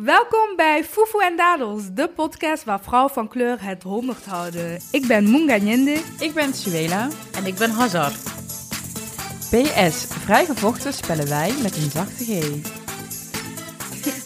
Welkom bij Fufu en Dadels, de podcast waar vrouwen van kleur het honderd houden. Ik ben Munga Nyende. Ik ben Suela. En ik ben Hazar. PS, vrijgevochten spellen wij met een zachte G.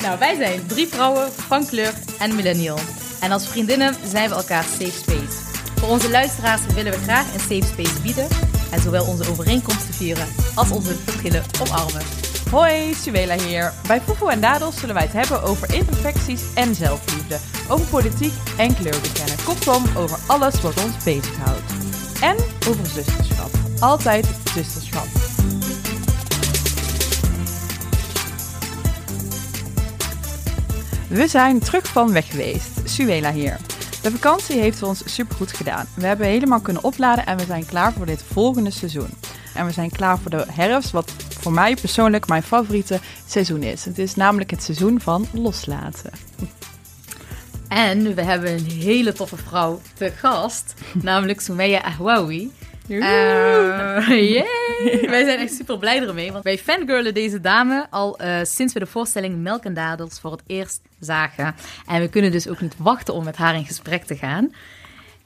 Nou, wij zijn drie vrouwen van kleur en millennial. En als vriendinnen zijn we elkaar safe space. Voor onze luisteraars willen we graag een safe space bieden en zowel onze overeenkomsten vieren als onze verschillen omarmen. Hoi, Suela hier. Bij Fufu en Dadels zullen wij het hebben over imperfecties en zelfliefde. Over politiek en kleur bekennen. Kortom, over alles wat ons bezighoudt. En over zusterschap. Altijd zusterschap. We zijn terug van weg geweest. Suela hier. De vakantie heeft ons supergoed gedaan. We hebben helemaal kunnen opladen en we zijn klaar voor dit volgende seizoen. En we zijn klaar voor de herfst, wat voor mij persoonlijk mijn favoriete seizoen is. Het is namelijk het seizoen van loslaten. En we hebben een hele toffe vrouw te gast, namelijk Soumeya Ahwawi. Uh, Wij zijn echt super blij ermee, want wij fangirlen deze dame al uh, sinds we de voorstelling Melk en Dadels voor het eerst zagen. En we kunnen dus ook niet wachten om met haar in gesprek te gaan.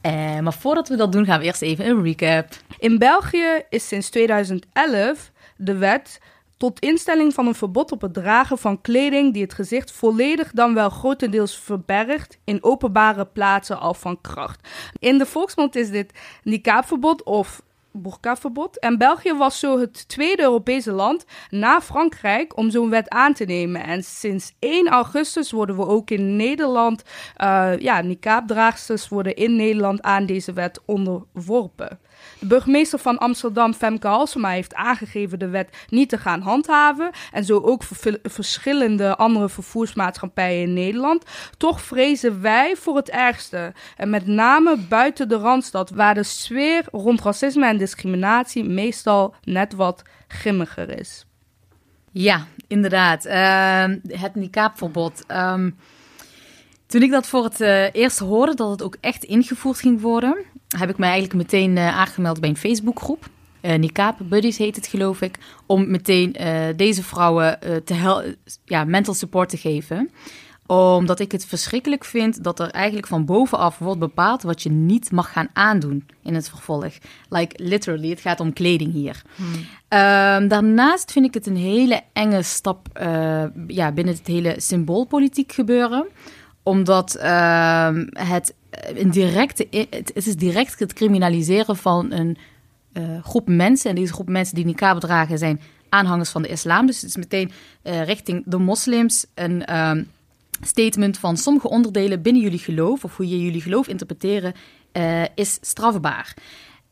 Uh, maar voordat we dat doen, gaan we eerst even een recap. In België is sinds 2011 de wet tot instelling van een verbod op het dragen van kleding die het gezicht volledig dan wel grotendeels verbergt in openbare plaatsen al van kracht. In de volksmond is dit niqabverbod of burka-verbod. En België was zo het tweede Europese land na Frankrijk om zo'n wet aan te nemen. En sinds 1 augustus worden we ook in Nederland, uh, ja, niqab-draagsters worden in Nederland aan deze wet onderworpen. De burgemeester van Amsterdam, Femke Halsema, heeft aangegeven de wet niet te gaan handhaven. En zo ook verschillende andere vervoersmaatschappijen in Nederland. Toch vrezen wij voor het ergste. En met name buiten de Randstad, waar de sfeer rond racisme en discriminatie meestal net wat grimmiger is. Ja, inderdaad. Uh, het niqabverbod. Um, toen ik dat voor het uh, eerst hoorde, dat het ook echt ingevoerd ging worden, heb ik mij eigenlijk meteen uh, aangemeld bij een Facebookgroep. Uh, Niqab Buddies heet het, geloof ik. Om meteen uh, deze vrouwen te ja, mental support te geven. Omdat ik het verschrikkelijk vind dat er eigenlijk van bovenaf wordt bepaald wat je niet mag gaan aandoen in het vervolg. Like literally, het gaat om kleding hier. Hmm. Um, daarnaast vind ik het een hele enge stap ja, binnen het hele symboolpolitiek gebeuren omdat uh, het, directe, het, is direct het criminaliseren van een uh, groep mensen. En deze groep mensen die niqab dragen zijn aanhangers van de islam. Dus het is meteen uh, richting de moslims een uh, statement van sommige onderdelen binnen jullie geloof, of hoe je jullie geloof interpreteren, is strafbaar.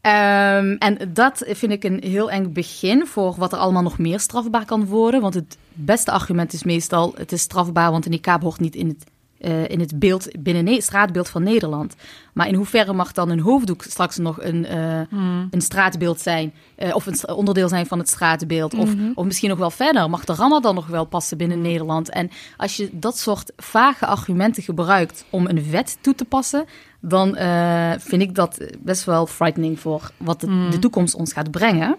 Um, en dat vind ik een heel eng begin voor wat er allemaal nog meer strafbaar kan worden. Want het beste argument is meestal: het is strafbaar, want een niqab hoort niet in het uh, in het beeld binnen het straatbeeld van Nederland. Maar in hoeverre mag dan een hoofddoek straks nog een, uh, hmm. een straatbeeld zijn? Uh, of een onderdeel zijn van het straatbeeld? Of, mm -hmm. of misschien nog wel verder, mag de Ramadan nog wel passen binnen Nederland? En als je dat soort vage argumenten gebruikt om een wet toe te passen, dan vind ik dat best wel frightening voor wat de, mm. de toekomst ons gaat brengen.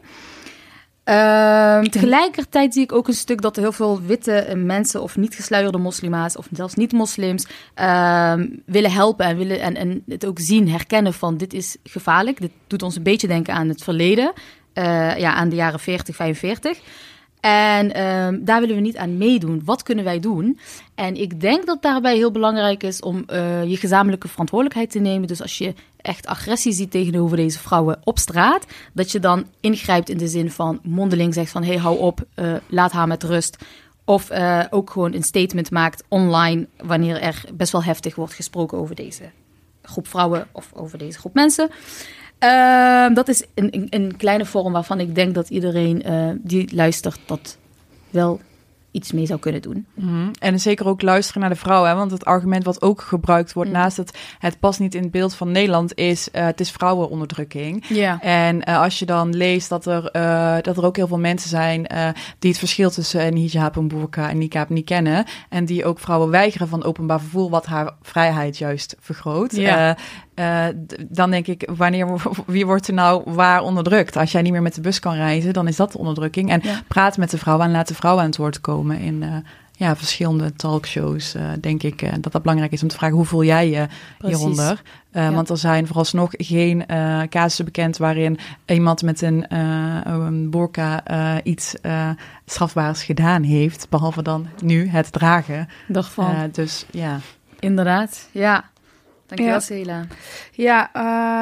Uh, tegelijkertijd zie ik ook een stuk dat heel veel witte mensen of niet gesluierde moslima's of zelfs niet-moslims uh, willen helpen en, willen, en, het ook zien, herkennen van dit is gevaarlijk. Dit doet ons een beetje denken aan het verleden, uh, ja, aan de jaren 40, 45. En uh, daar willen we niet aan meedoen. Wat kunnen wij doen? En ik denk dat daarbij heel belangrijk is om uh, je gezamenlijke verantwoordelijkheid te nemen. Dus als je echt agressie ziet tegenover deze vrouwen op straat, dat je dan ingrijpt in de zin van mondeling zegt van hé, hey, hou op, uh, laat haar met rust. Of uh, ook gewoon een statement maakt online wanneer er best wel heftig wordt gesproken over deze groep vrouwen of over deze groep mensen. Uh, dat is een, een, een, kleine vorm waarvan ik denk dat iedereen uh, die luistert dat wel iets mee zou kunnen doen. Mm. En zeker ook luisteren naar de vrouwen. Hè? Want het argument wat ook gebruikt wordt, mm. naast het het past niet in het beeld van Nederland, is uh, het is vrouwenonderdrukking. En uh, als je dan leest dat er, uh, dat er ook heel veel mensen zijn die het verschil tussen een hijab, een burka en niqab niet kennen. En die ook vrouwen weigeren van openbaar vervoer, wat haar vrijheid juist vergroot. Uh, dan denk ik, wanneer, wie wordt er nou waar onderdrukt? Als jij niet meer met de bus kan reizen, dan is dat de onderdrukking. En ja. praat met de vrouwen en laat de vrouwen aan het woord komen in, uh, ja, verschillende talkshows, denk ik, dat dat belangrijk is om te vragen hoe voel jij je hieronder? Want er zijn vooralsnog geen casussen bekend waarin iemand met een, een burka iets strafbaars gedaan heeft, behalve dan nu het dragen. Dag van. dus ja. Inderdaad, ja. Dankjewel, ja. Ja,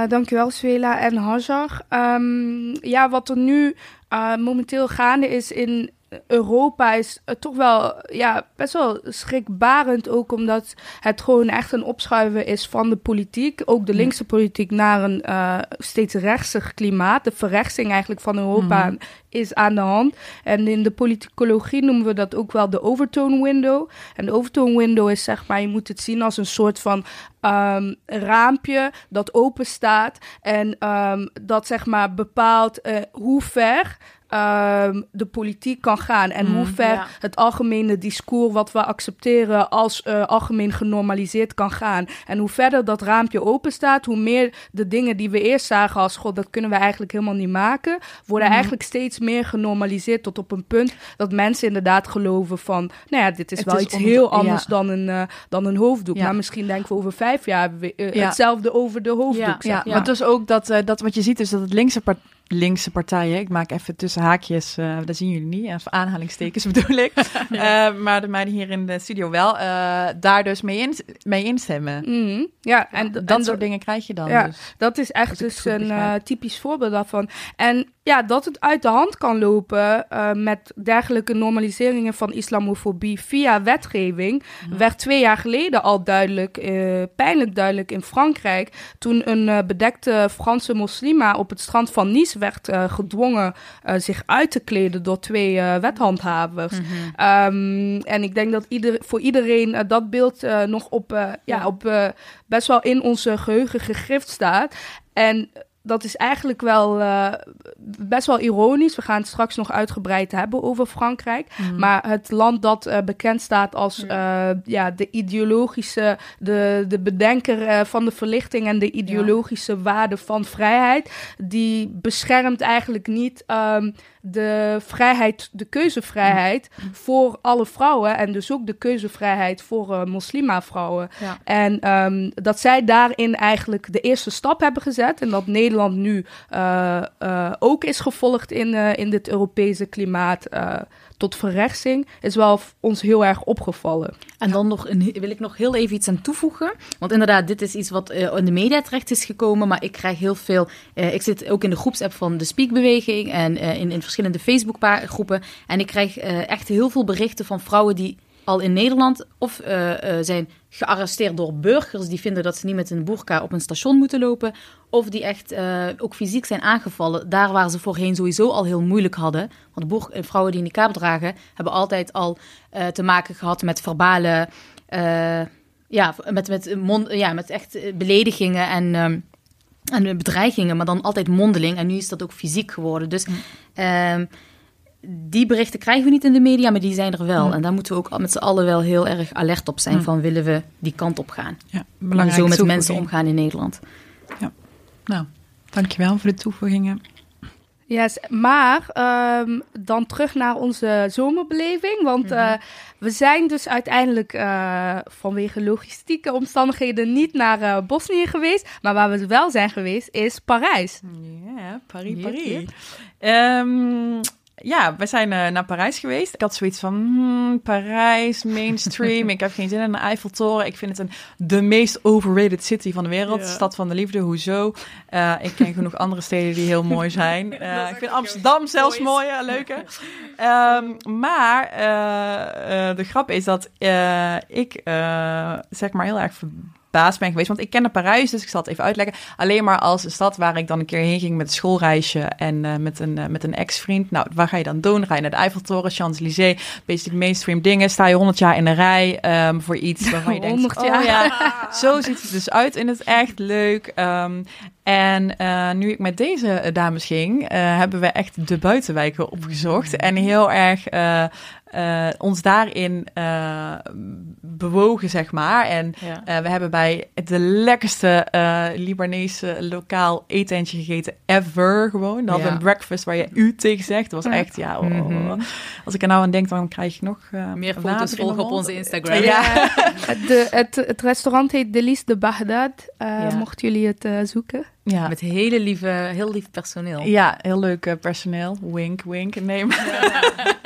uh, dankjewel, Svela en Hazar. Um, ja, wat er nu uh, momenteel gaande is in Europa is toch wel ja, best wel schrikbarend. Ook omdat het gewoon echt een opschuiven is van de politiek. Ook de linkse politiek naar een uh, steeds rechtsig klimaat. De verrechtsing eigenlijk van Europa mm -hmm. is aan de hand. En in de politicologie noemen we dat ook wel de overtone window. En de overtone window is zeg maar, je moet het zien als een soort van um, raampje dat open staat. En um, dat zeg maar bepaalt uh, hoe ver um, de politiek kan gaan. En mm, hoe ver ja. het algemene discours wat we accepteren als uh, algemeen genormaliseerd kan gaan. En hoe verder dat raampje open staat, hoe meer de dingen die we eerst zagen als god, dat kunnen we eigenlijk helemaal niet maken, worden mm. eigenlijk steeds meer genormaliseerd tot op een punt dat mensen inderdaad geloven van, nou ja, dit is het wel is iets heel anders ja. dan, een, uh, dan een hoofddoek. Ja. Maar misschien denken we over vijf jaar uh, hetzelfde over de hoofddoek. Ja, maar dus ook dat, dat wat je ziet is dat het linkse part linkse partijen. Ik maak even tussen haakjes, uh, dat zien jullie niet, even aanhalingstekens bedoel ik. ja. uh, maar de meiden hier in de studio wel, uh, daar dus mee, in, mee instemmen. Mm, ja, en, dat en soort dingen krijg je dan. Ja, dus. dat is echt dus een typisch voorbeeld daarvan. En ja, dat het uit de hand kan lopen met dergelijke normaliseringen van islamofobie via wetgeving, ja. werd twee jaar geleden al duidelijk, pijnlijk duidelijk in Frankrijk, toen een bedekte Franse moslima op het strand van Nice werd gedwongen zich uit te kleden door twee wethandhavers. Mm -hmm. um, en ik denk dat ieder, voor iedereen dat beeld nog op, ja, ja. op best wel in onze geheugen gegrift staat. En dat is eigenlijk wel uh, best wel ironisch. We gaan het straks nog uitgebreid hebben over Frankrijk. Mm. Maar het land dat uh, bekend staat als uh, ja, de ideologische, de, de bedenker van de verlichting en de ideologische ja. waarde van vrijheid, die beschermt eigenlijk niet um, de vrijheid, de keuzevrijheid mm. voor alle vrouwen. En dus ook de keuzevrijheid voor uh, moslima-vrouwen. Ja. En um, dat zij daarin eigenlijk de eerste stap hebben gezet. En dat Nederland nu uh, uh, ook is gevolgd in, in dit Europese klimaat tot verrechtsing is wel ons heel erg opgevallen. En dan nog een, wil ik nog heel even iets aan toevoegen. Want inderdaad, dit is iets wat uh, in de media terecht is gekomen. Maar ik krijg heel veel. Uh, ik zit ook in de groepsapp van de Speakbeweging en uh, in, in verschillende Facebookgroepen. En ik krijg echt heel veel berichten van vrouwen die al in Nederland of zijn gearresteerd door burgers die vinden dat ze niet met een burka op een station moeten lopen, of die echt uh, ook fysiek zijn aangevallen, daar waar ze voorheen sowieso al heel moeilijk hadden. Want boer, vrouwen die een kaap dragen, hebben altijd al te maken gehad met verbale, ja, met, met, mond, ja, met echt beledigingen en... Um, en bedreigingen, maar dan altijd mondeling. En nu is dat ook fysiek geworden. Dus mm die berichten krijgen we niet in de media, maar die zijn er wel. Mm. En daar moeten we ook met z'n allen wel heel erg alert op zijn mm. van willen we die kant op gaan. Ja, belangrijk. En zo met mensen omgaan in Nederland. Ja, nou, dankjewel voor de toevoegingen. Yes, maar um, dan terug naar onze zomerbeleving. Want mm -hmm. uh, we zijn dus uiteindelijk uh, vanwege logistieke omstandigheden niet naar uh, Bosnië geweest. Maar waar we wel zijn geweest is Parijs. Ja, Paris, Paris. Um, ja, we zijn uh, naar Parijs geweest. Ik had zoiets van, hmm, Parijs, mainstream. ik heb geen zin in een Eiffeltoren. Ik vind het een, de meest overrated city van de wereld. Ja. Stad van de liefde, hoezo? Uh, ik ken genoeg andere steden die heel mooi zijn. Uh, ik vind Amsterdam zelfs mooi, ja, leuke. Um, maar de grap is dat ik zeg maar heel erg baas ben geweest. Want ik kende Parijs, dus ik zal het even uitleggen. Alleen maar als een stad waar ik dan een keer heen ging met een schoolreisje en uh, met een, uh, met een ex-vriend. Nou, waar ga je dan doen? Ga je naar de Eiffeltoren, Champs-Élysées, basic mainstream dingen. Sta je 100 jaar in de rij um, voor iets waarvan je denkt, oh, ja, zo ziet het dus uit in het echt. Leuk. Um, en uh, nu ik met deze dames ging, uh, hebben we echt de buitenwijken opgezocht. En heel erg uh, eh, ons daarin eh, bewogen, zeg maar. En Ja. eh, we hebben bij de lekkerste eh, Libanese lokaal etentje gegeten ever gewoon. Dan hadden we Ja. een breakfast waar je u tegen zegt. Dat was echt, ja, oh, Mhm. als ik er nou aan denk, dan krijg ik nog eh, Meer foto's volgen op onze Instagram. Ja. De, het, het restaurant heet Delice de Baghdad. Eh, Ja. Mochten jullie het eh, zoeken. Ja. Met hele lieve, heel lief personeel. Ja, heel leuk personeel. Wink, wink. Nee, maar...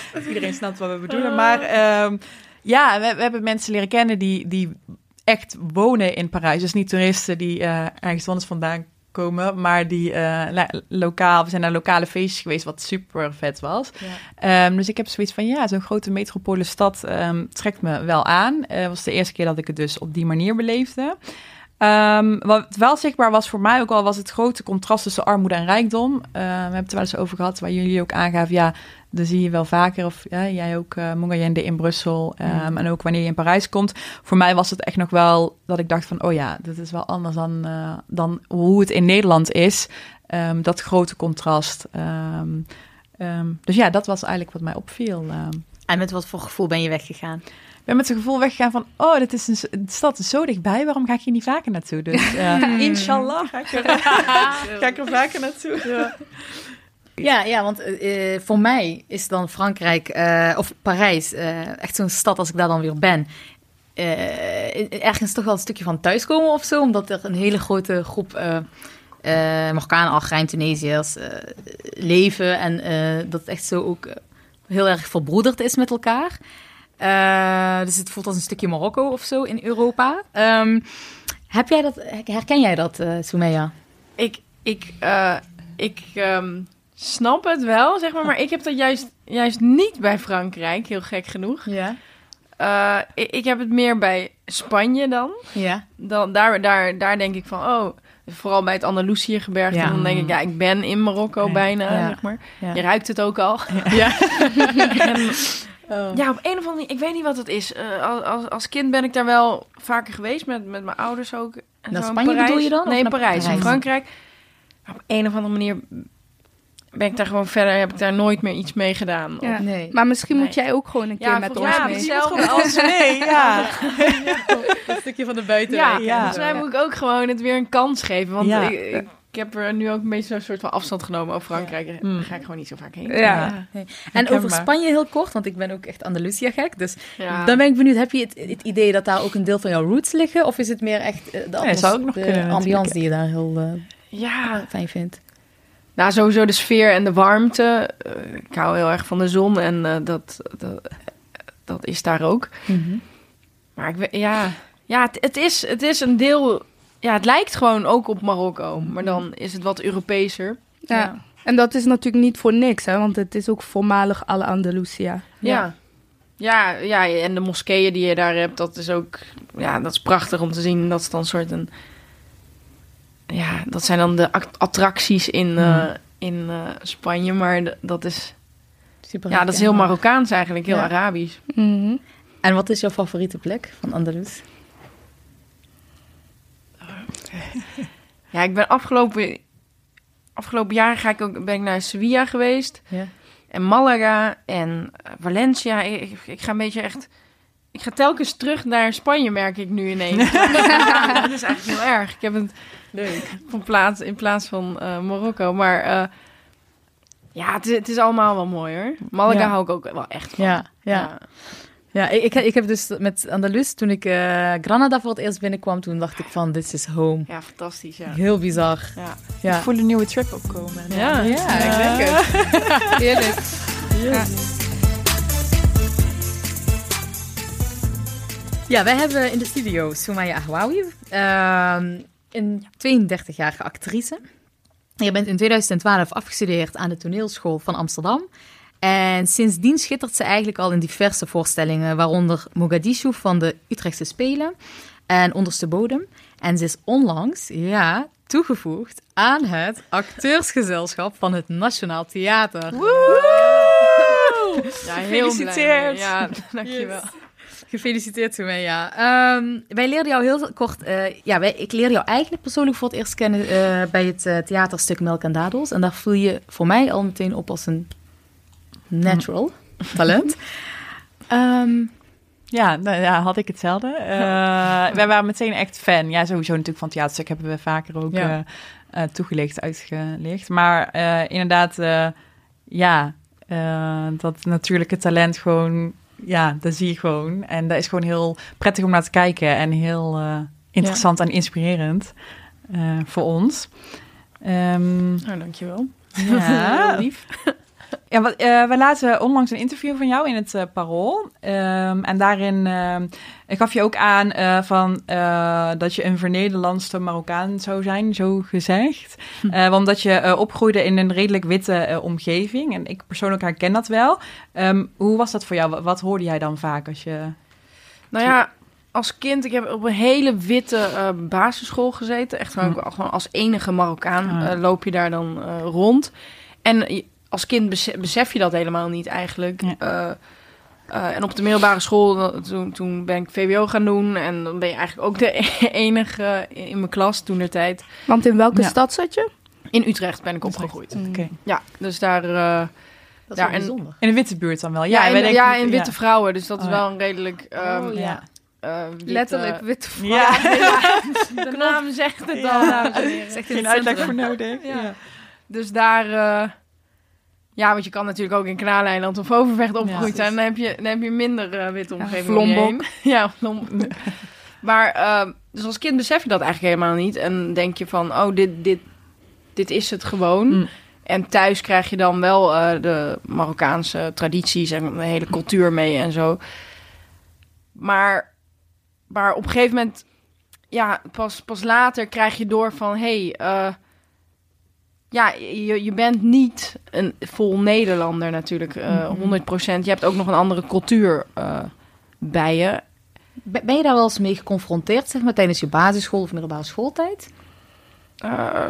Iedereen snapt wat we bedoelen. Maar ehm, ja, we, we hebben mensen leren kennen die, die echt wonen in Parijs. Dus niet toeristen die eh, ergens anders vandaan komen, maar die eh, lokaal... We zijn naar lokale feestjes geweest, wat super vet was. Ja. Ehm, dus ik heb zoiets van, ja, zo'n grote metropole stad ehm, trekt me wel aan. Het was de eerste keer dat ik het dus op die manier beleefde. Ehm, wat wel zichtbaar was voor mij ook al, was het grote contrast tussen armoede en rijkdom. Eh, we hebben het er wel eens over gehad, waar jullie ook aangaven, ja, dat zie je wel vaker. Of ja, jij ook, Mongayende in Brussel. ehm, En ook wanneer je in Parijs komt. Voor mij was het echt nog wel dat ik dacht van, oh ja, dit is wel anders dan, eh, dan hoe het in Nederland is. Ehm, dat grote contrast. Ehm, ehm, dus ja, dat was eigenlijk wat mij opviel. Ehm, En met wat voor gevoel ben je weggegaan? Ben met het gevoel weggegaan van, oh, dit is een, de stad is zo dichtbij, waarom ga ik hier niet vaker naartoe? Dus eh, inshallah ga ik, er, ga ik er vaker naartoe. Ja, ja want eh, eh, voor mij is dan Frankrijk of Parijs echt zo'n stad als ik daar dan weer ben. ergens toch wel een stukje van thuiskomen of zo, omdat er een hele grote groep Marokkanen, Algerijn, Tunesiërs leven en dat het echt zo ook heel erg verbroederd is met elkaar. Eh, dus het voelt als een stukje Marokko of zo in Europa. Ehm, heb jij dat, herken jij dat, eh Soumeya? Ik, ik, eh, ik ehm, snap het wel, zeg maar, maar ik heb dat juist, juist niet bij Frankrijk, heel gek genoeg. Ja. Ik, ik heb het meer bij Spanje dan. Ja. dan daar, daar, daar denk ik van, oh, vooral bij het Andalusië-gebergte, Ja. dan denk ik, ja, ik ben in Marokko Ja. bijna, Ja. zeg maar. Je ruikt het ook al. Ja. En, ja, op een of andere manier, ik weet niet wat het is. Eh, als, als, als kind ben ik daar wel vaker geweest, met, met mijn ouders ook. En Naar Spanje Parijs. bedoel je dan, Nee, Parijs, Parijs? in Frankrijk. Maar op een of andere manier ben ik daar gewoon verder, heb ik daar nooit meer iets mee gedaan. Ja. Nee. Maar misschien moet jij ook gewoon een keer Ja, met ons mij mee. Zelf alles mee, ja. Een stukje van de buitenwijk. Ja, Ja. volgens mij moet ik ook gewoon het weer een kans geven. Want Ja. ik, ik, ik heb er nu ook een beetje zo'n soort van afstand genomen over Frankrijk. Daar Mm. ga ik gewoon niet zo vaak heen. Ja. En Herkenbaar. over Spanje heel kort, want ik ben ook echt Andalusia gek. Dus Ja. dan ben ik benieuwd, heb je het, het idee dat daar ook een deel van jouw roots liggen? Of is het meer echt eh, de, Ja, zou ook nog de kunnen, ambiance die je daar heel eh, ja, fijn vindt? nou sowieso de sfeer en de warmte. Eh, ik hou heel erg van de zon en eh, dat, dat, dat is daar ook. Maar ik weet, ja, ja het, het, is, het is een deel... Ja, het lijkt gewoon ook op Marokko. Maar dan is het wat Europeeser. Ja. En dat is natuurlijk niet voor niks, hè, want het is ook voormalig alle Andalusia. Ja. Ja, ja, en de moskeeën die je daar hebt, dat is ook... Ja, dat is prachtig om te zien. Dat is dan een soort een... Ja, dat zijn dan de act- attracties in, eh, in eh, Spanje. Maar dat is... Super Ja, dat is heel Marokkaans eigenlijk. Heel Ja. Arabisch. Mhm. En wat is jouw favoriete plek van Andalus? Ja, ik ben afgelopen... Afgelopen jaar ga ik ook, ben ik naar Sevilla geweest. Ja. En Malaga en Valencia. Ik, ga een beetje echt... Ik ga telkens terug naar Spanje, merk ik nu ineens. dat is eigenlijk heel erg. Ik heb het Leuk. van plaats, in plaats van eh, Marokko. Maar eh, ja, het, is- het is allemaal wel mooi hoor. Malaga Ja. hou ik ook wel echt van. Ja, ja. ja ik, ik, ik heb dus met Andalus, toen ik eh, Granada voor het eerst binnenkwam, toen dacht ik van, this is home. Ja, fantastisch. Ja. Heel bizar. Ja. Ja. Ik voel een nieuwe trip opkomen. Ja. Ja, ik denk het. Heerlijk. Ja. Ja, wij hebben in de studio Soumaya Ahwawi, ehm, een 32-jarige actrice. Je bent in 2012 afgestudeerd aan de toneelschool van Amsterdam. En sindsdien schittert ze eigenlijk al in diverse voorstellingen, waaronder Mogadishu van de Utrechtse Spelen en Onderste Bodem. En ze is onlangs, ja, toegevoegd aan het acteursgezelschap van het Nationaal Theater. Ja, heel Gefeliciteerd. Ja, dankjewel. Gefeliciteerd ermee, ja. Ehm, wij leerden jou heel kort... eh, ja, wij, ik leerde jou eigenlijk persoonlijk voor het eerst kennen eh, bij het eh, theaterstuk Melk en Dadels. En daar voel je voor mij al meteen op als een natural. talent. Ehm, Ja, nou, ja, had ik hetzelfde. Eh, wij waren meteen echt fan. Ja, sowieso natuurlijk van theaterstuk hebben we vaker ook Ja. eh, eh, toegelicht, uitgelicht. Maar inderdaad, ja, dat natuurlijke talent gewoon, ja, dat zie je gewoon. En dat is gewoon heel prettig om naar te kijken en heel interessant en inspirerend voor ons. Ehm, Nou, dankjewel. ja, lief. Ja, wat, eh, we lazen onlangs een interview van jou in het eh, Parool. Ehm, en daarin ehm, gaf je ook aan eh, van, dat je een vernederlandste Marokkaan zou zijn, zo gezegd. Omdat je eh, opgroeide in een redelijk witte omgeving. En ik persoonlijk herken dat wel. Ehm, hoe was dat voor jou? Wat, wat hoorde jij dan vaak als je... Nou ja, als kind, ik heb op een hele witte basisschool gezeten. Echt gewoon, gewoon als enige Marokkaan Ah. loop je daar dan rond. En je- als kind besef, besef je dat helemaal niet eigenlijk. Ja. Eh, eh, en op de middelbare school, eh, toen, toen ben ik VWO gaan doen. En dan ben je eigenlijk ook de enige in mijn klas toen de tijd. Want in welke Ja. stad zat je? In Utrecht ben ik opgegroeid. Oké. Ja, dus daar... eh, dat is Ja, wel en- bijzonder. In de witte buurt dan wel? ja, in, denken- ja, in witte vrouwen. Dus dat is Oh, wel een redelijk... ehm, Oh, Ja. witte- Letterlijk witte vrouw. Ja, De naam zegt het Ja. al, dames en heren. Geen het uitleg voor nodig. Ja. Dus daar... ja, want je kan natuurlijk ook in Knaaleiland of Overvecht opgegroeid Ja, zijn. Dan heb je, dan heb je minder eh, witte omgeving. Ja, Lombok. maar eh, dus als kind besef je dat eigenlijk helemaal niet. En denk je van, oh, dit, dit, dit is het gewoon. Mm. En thuis krijg je dan wel eh, de Marokkaanse tradities en een hele cultuur mee en zo. Maar, maar op een gegeven moment, ja, pas, pas later krijg je door van, hé, hey, eh, ja, je, je bent niet een vol Nederlander natuurlijk, eh Mhm. 100%. Je hebt ook nog een andere cultuur eh, bij je. Ben ben je daar wel eens mee geconfronteerd, zeg maar, tijdens je basisschool of middelbare schooltijd? Eh,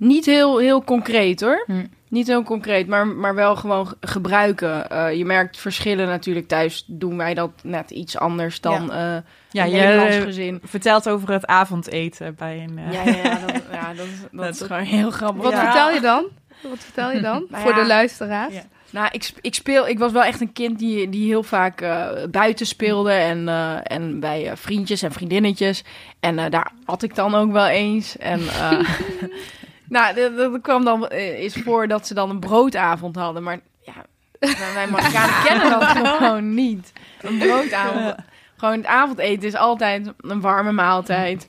niet heel, heel concreet hoor. Hm. Niet heel concreet, maar, maar wel gewoon ge- gebruiken. Eh, je merkt verschillen natuurlijk. Thuis doen wij dat net iets anders dan eh Ja, een je Nederlands eh, gezin. vertelt over het avondeten bij een... eh, Ja, ja, ja, dat, ja, dat, is- dat is gewoon heel grappig. Wat Ja. vertel je dan? Wat vertel je dan? Nou Voor ja. de luisteraars. Ja. Nou, ik, ik speel. Ik was wel echt een kind die, die heel vaak eh, buiten speelde en, eh, en bij eh, vriendjes en vriendinnetjes. En eh, daar had ik dan ook wel eens. En eh, nou, dat, dat kwam dan eh, eens voor dat ze dan een broodavond hadden. Maar ja, wij- Marokkanen kennen dat gewoon niet. Een broodavond. Gewoon het avondeten is altijd een warme maaltijd.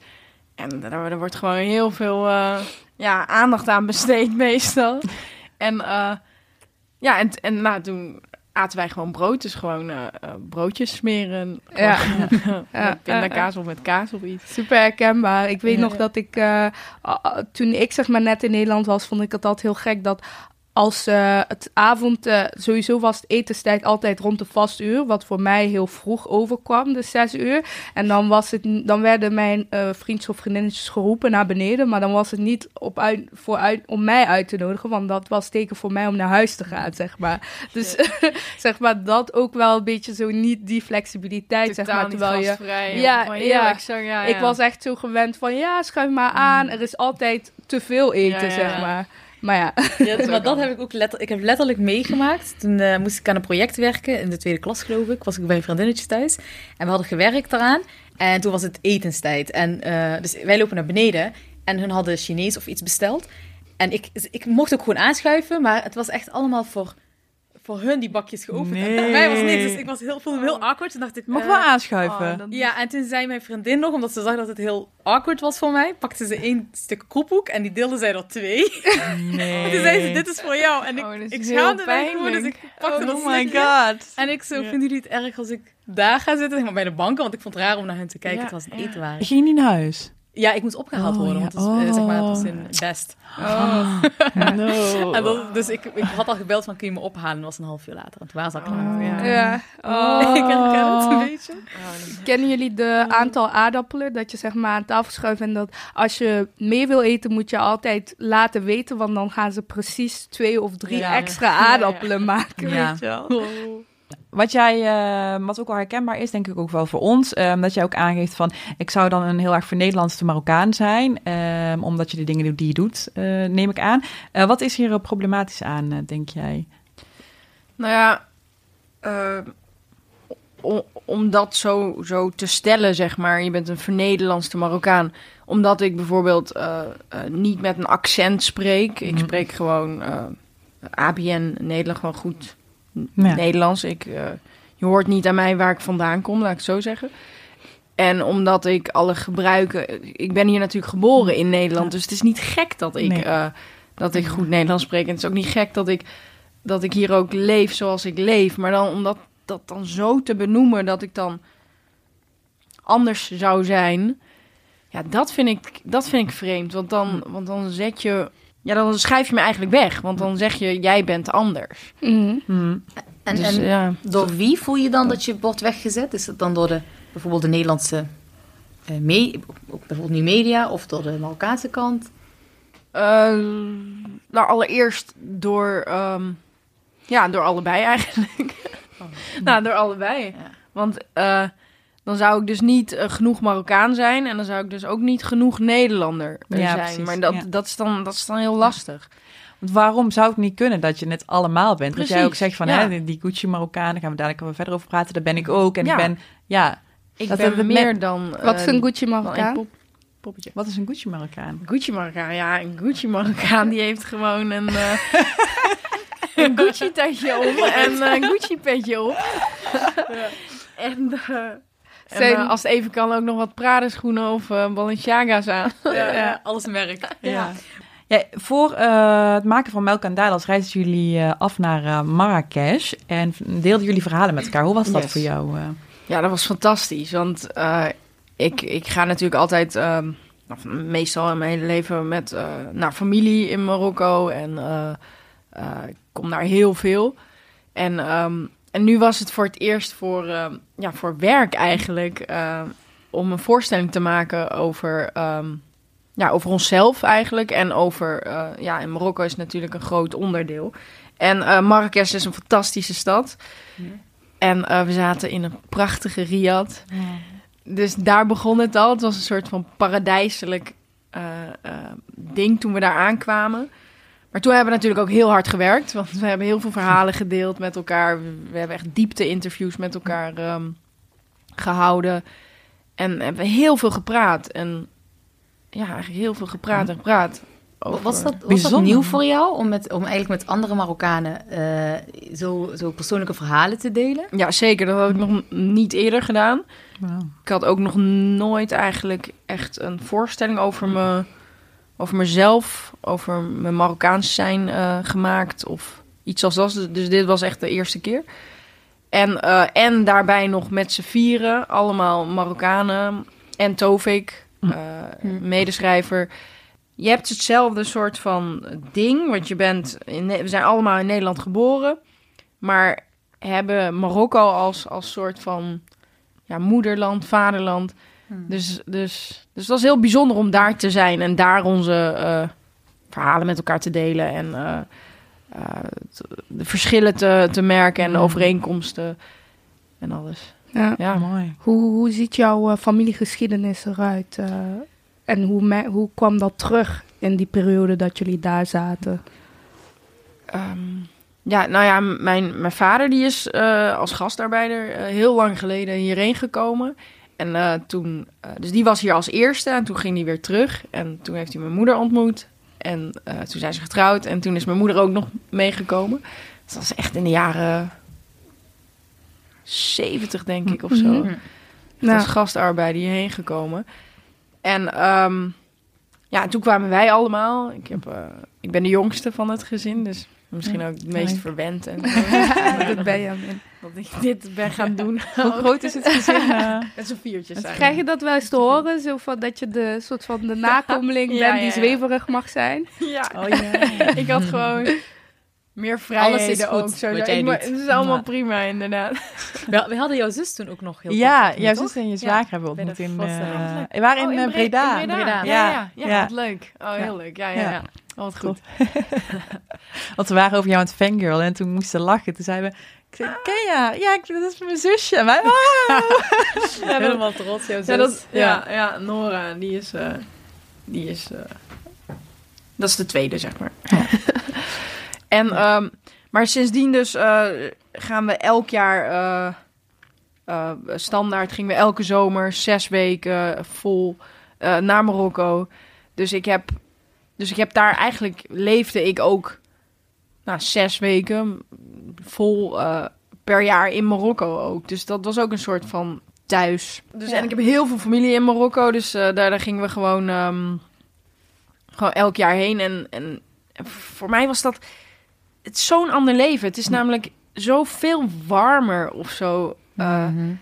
En daar, er wordt gewoon heel veel eh, ja, aandacht aan besteed meestal. En eh, ja, en, en nou, toen aten wij gewoon brood. Dus gewoon eh, eh, broodjes smeren. Ja. Gewoon, Ja, met pindakaas of met kaas of iets. Super herkenbaar. Ik weet Ja. nog dat ik, eh, toen ik zeg maar net in Nederland was, vond ik het altijd heel gek dat als eh, het avond, eh, sowieso was het etenstijd altijd rond de vastuur, wat voor mij heel vroeg overkwam, de zes uur. En dan, was het, dan werden mijn eh vriendjes of vriendinnetjes geroepen naar beneden, maar dan was het niet op uit, voor uit, om mij uit te nodigen, want dat was teken voor mij om naar huis te gaan, zeg maar. Dus zeg maar, dat ook wel een beetje zo niet die flexibiliteit, zeg maar, niet terwijl je... Ja, ja. Ik was echt zo gewend van ja, schuif maar aan. Er is altijd te veel eten, zeg maar. Maar ja, Ja, maar dat heb ik ook letterlijk, ik heb letterlijk meegemaakt. Toen eh, moest ik aan een project werken, in de tweede klas geloof ik. Was ik bij een vriendinnetje thuis. En we hadden gewerkt daaraan. En toen was het etenstijd. En eh, dus wij lopen naar beneden. En hun hadden Chinees of iets besteld. En ik, ik mocht ook gewoon aanschuiven. Maar het was echt allemaal voor, voor hun die bakjes geopend. En voor mij was niet. Dus ik was heel, voelde me heel awkward. Toen dacht ik... Mag eh, wel aanschuiven. Oh, ja, en toen zei mijn vriendin nog, omdat ze zag dat het heel awkward was voor mij, pakte ze één stuk koephoek en die deelde zij er twee. nee. En toen zei ze, dit is voor jou. En ik, Oh, ik schaamde mij gewoon, dus ik pakte dat Oh my god. En ik zo, Ja. vinden jullie het erg als ik daar ga zitten, zeg maar bij de banken? Want ik vond het raar om naar hen te kijken, Ja, het was het ja. waren. Je ging niet naar huis. Ja, ik moest opgehaald Oh, worden, ja. want het was, eh, zeg maar, het was Oh. in best. No. En dat- dus ik, ik had al gebeld van, kun je me ophalen? Dat was een half uur later. Toen waren ze al klaar. Oh, ja. ja. Oh. ik herken het een beetje. Kennen jullie de aantal aardappelen dat je zeg maar aan tafel schuift en dat als je mee wil eten moet je altijd laten weten, want dan gaan ze precies twee of drie Ja. extra Ja, ja. aardappelen maken, Ja. weet je wel. Wat jij, eh, wat ook wel herkenbaar is, denk ik ook wel voor ons, ehm, dat jij ook aangeeft van, ik zou dan een heel erg vernederlandste Marokkaan zijn, ehm, omdat je de dingen doet die je doet, eh, neem ik aan. Eh, wat is hier eh, problematisch aan, denk jij? Nou ja, om dat zo, zo te stellen, zeg maar. Je bent een vernederlandste Marokkaan. Omdat ik bijvoorbeeld niet met een accent spreek. Ik Mhm. spreek gewoon ABN Nederland gewoon goed Ja. Nederlands. Ik, eh, je hoort niet aan mij waar ik vandaan kom, laat ik het zo zeggen. En omdat ik alle gebruiken... Ik ben hier natuurlijk geboren in Nederland. Ja. Dus het is niet gek dat ik, Nee. eh, dat ik goed Nederlands spreek. En het is ook niet gek dat ik, dat ik hier ook leef zoals ik leef. Maar dan om dat, dat dan zo te benoemen dat ik dan anders zou zijn... Ja, dat vind ik, dat vind ik vreemd. Want dan, want dan zet je... Ja, dan schrijf je me eigenlijk weg. Want dan zeg je, jij bent anders. Mhm. Mhm. En, dus, en ja. door wie voel je dan dat je wordt weggezet? Is het dan door de, bijvoorbeeld de Nederlandse eh, me- ook bijvoorbeeld nu media of door de Marokkaanse kant? Eh, nou, allereerst door, ehm, ja, door allebei eigenlijk. nou, door allebei. Ja. Want eh, dan zou ik dus niet eh, genoeg Marokkaan zijn en dan zou ik dus ook niet genoeg Nederlander eh, Ja, zijn. precies, maar dat, ja. dat, is dan, dat is dan heel lastig. Want waarom zou het niet kunnen dat je het allemaal bent? Dat jij ook Precies, zegt van, ja. hè, die Gucci Marokkaan, daar gaan we dadelijk wel verder over praten. Daar ben ik ook. En Ja. ik ben, ja, Ik Dat ben hebben we meer net- dan... Wat is een Gucci Marokkaan? pop- poppetje. wat is een Gucci Marokkaan? Gucci Marokkaan, ja, een Gucci Marokkaan die heeft gewoon een, eh, een Gucci tasje om en een Gucci petje op. En, en Zijn- eh, als het even kan ook nog wat Prada schoenen of eh, Balenciaga's aan. Ja, alles merk. Ja. Ja, voor eh, het maken van Melk en Dadels reisden jullie af naar eh, Marrakesh en deelden jullie verhalen met elkaar. Hoe was dat Yes. voor jou? Ja, dat was fantastisch. Want ik, ik ga natuurlijk altijd, ehm, of meestal in mijn hele leven, met naar familie in Marokko. En ik kom daar heel veel. En, ehm, en nu was het voor het eerst voor, ehm, ja, voor werk eigenlijk. eh, om een voorstelling te maken over, ehm, ja, over onszelf eigenlijk. En over, eh, ja, in Marokko is natuurlijk een groot onderdeel. En eh Marrakesh is een fantastische stad. En eh, we zaten in een prachtige riad. Dus daar begon het al. Het was een soort van paradijselijk ding toen we daar aankwamen. Maar toen hebben we natuurlijk ook heel hard gewerkt. Want we hebben heel veel verhalen gedeeld met elkaar. We, hebben echt diepte-interviews met elkaar ehm, gehouden. En hebben heel veel gepraat. En ja, eigenlijk heel veel gepraat en gepraat. over- Was dat, was dat nieuw voor jou om, met, om eigenlijk met andere Marokkanen eh, zo, zo persoonlijke verhalen te delen? Ja, zeker. Dat had ik nog niet eerder gedaan. Ik had ook nog nooit eigenlijk echt een voorstelling over, me, over mezelf, over mijn Marokkaans zijn eh, gemaakt of iets als dat. Dus dit was echt de eerste keer. En, eh, en daarbij nog met z'n vieren, allemaal Marokkanen en Tovik, eh, Hm. medeschrijver. Je hebt hetzelfde soort van ding, want je bent in, we zijn allemaal in Nederland geboren, maar hebben Marokko als, als soort van ja, moederland, vaderland. Dus, dus, dus het was heel bijzonder om daar te zijn en daar onze eh, verhalen met elkaar te delen en eh, eh, de verschillen te, te merken en de Mm. overeenkomsten en alles. Ja. Ja, mooi. Hoe, hoe ziet jouw familiegeschiedenis eruit? eh, en hoe, me- hoe kwam dat terug in die periode dat jullie daar zaten? Ehm, ja, nou ja, mijn, mijn vader die is eh, als gastarbeider heel lang geleden hierheen gekomen. En eh, toen, eh, dus die was hier als eerste en toen ging hij weer terug. En toen heeft hij mijn moeder ontmoet. En eh, toen zijn ze getrouwd en toen is mijn moeder ook nog meegekomen. Dus dat was echt in de jaren 70, denk ik, of zo. Mhm. Echt Nou. als gastarbeider hierheen gekomen. En ehm, ja, toen kwamen wij allemaal. Ik, heb, ik ben de jongste van het gezin, dus misschien ook het meest verwend. En dat ben je. Min. dat ik dit ben gaan doen. Hoe groot is het gezin? eh? Met z'n viertjes zijn. Krijg je dat wel eens te horen? Zo van dat je de soort van de nakomeling Ja, bent ja, die ja. zweverig mag zijn? Ja. Oh ja. ik had gewoon meer Alles vrijheden is ook. Zo, wat jij. Het is allemaal Ja. prima, inderdaad. We, we hadden jouw zus toen ook nog heel Ja, jouw zus en je Ja, zwager hebben we bij de ontmoet in... voorstelling. eh, we waren Oh, in, eh, Bre- Breda. in Breda. Ja, ja, ja, Ja. leuk. Oh, heel leuk. Ja, ja, Ja. ja. Oh, wat goed. Want we waren over jou aan het fangirl en toen moesten lachen. Toen zeiden we, ik zei, ken je? Ja, ik, dat is mijn zusje. En wij, ah. Helemaal trots, jouw zus. Ja, dat, ja, ja, Nora, die is... eh, die is eh, dat is de tweede, zeg maar. en, ehm, Maar sindsdien dus eh, gaan we elk jaar... standaard gingen we elke zomer zes weken vol naar Marokko. Dus ik heb, dus ik heb daar eigenlijk leefde ik ook nou, zes weken vol eh, per jaar in Marokko ook. Dus dat was ook een soort van thuis. Dus Ja. en ik heb heel veel familie in Marokko, dus eh, daar, daar gingen we gewoon, ehm, gewoon elk jaar heen. En, en voor mij was dat zo'n ander leven. Het is namelijk zoveel warmer of zo. eh, Mhm.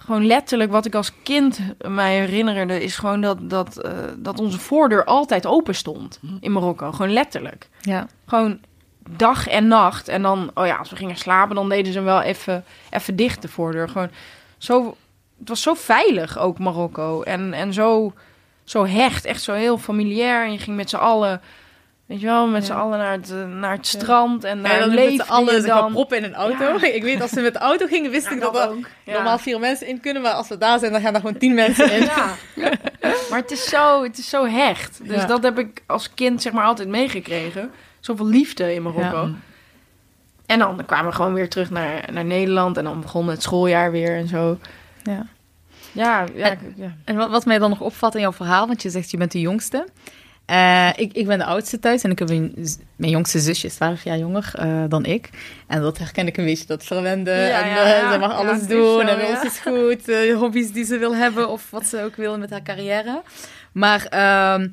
Gewoon letterlijk wat ik als kind mij herinnerde, is gewoon dat, dat, eh, dat onze voordeur altijd open stond in Marokko. Gewoon letterlijk. Ja. Gewoon dag en nacht. En dan, oh ja, als we gingen slapen, dan deden ze hem wel even, even dicht de voordeur. Gewoon zo, het was zo veilig ook Marokko. En, en zo, zo hecht, echt zo heel familiair. En je ging met z'n allen, weet je wel, met Ja. z'n allen naar het, eh, naar het strand. En daar Ja, dan leefde met z'n allen dan. proppen in een auto. Ik weet, als ze met de auto gingen, wist ik dat er Ja. normaal vier mensen in kunnen. Maar als we daar zijn, dan gaan er gewoon tien mensen in. Ja. maar het is zo, het is zo hecht. Dus Ja. dat heb ik als kind zeg maar altijd meegekregen. Zoveel liefde in Marokko. Ja. En dan kwamen we gewoon weer terug naar, naar Nederland. En dan begon het schooljaar weer en zo. Ja. Ja, ja, En-. En wat, wat mij dan nog opvalt in jouw verhaal, want je zegt je bent de jongste. Eh, ik, ik ben de oudste thuis en ik heb een, mijn jongste zusje is 12 jaar jonger eh, dan ik. En dat herken ik een beetje, dat verwende. Ja, en ja, eh, ja. ze mag alles doen zo, en alles is goed. hobby's die ze wil hebben of wat ze ook wil met haar carrière. Maar ehm,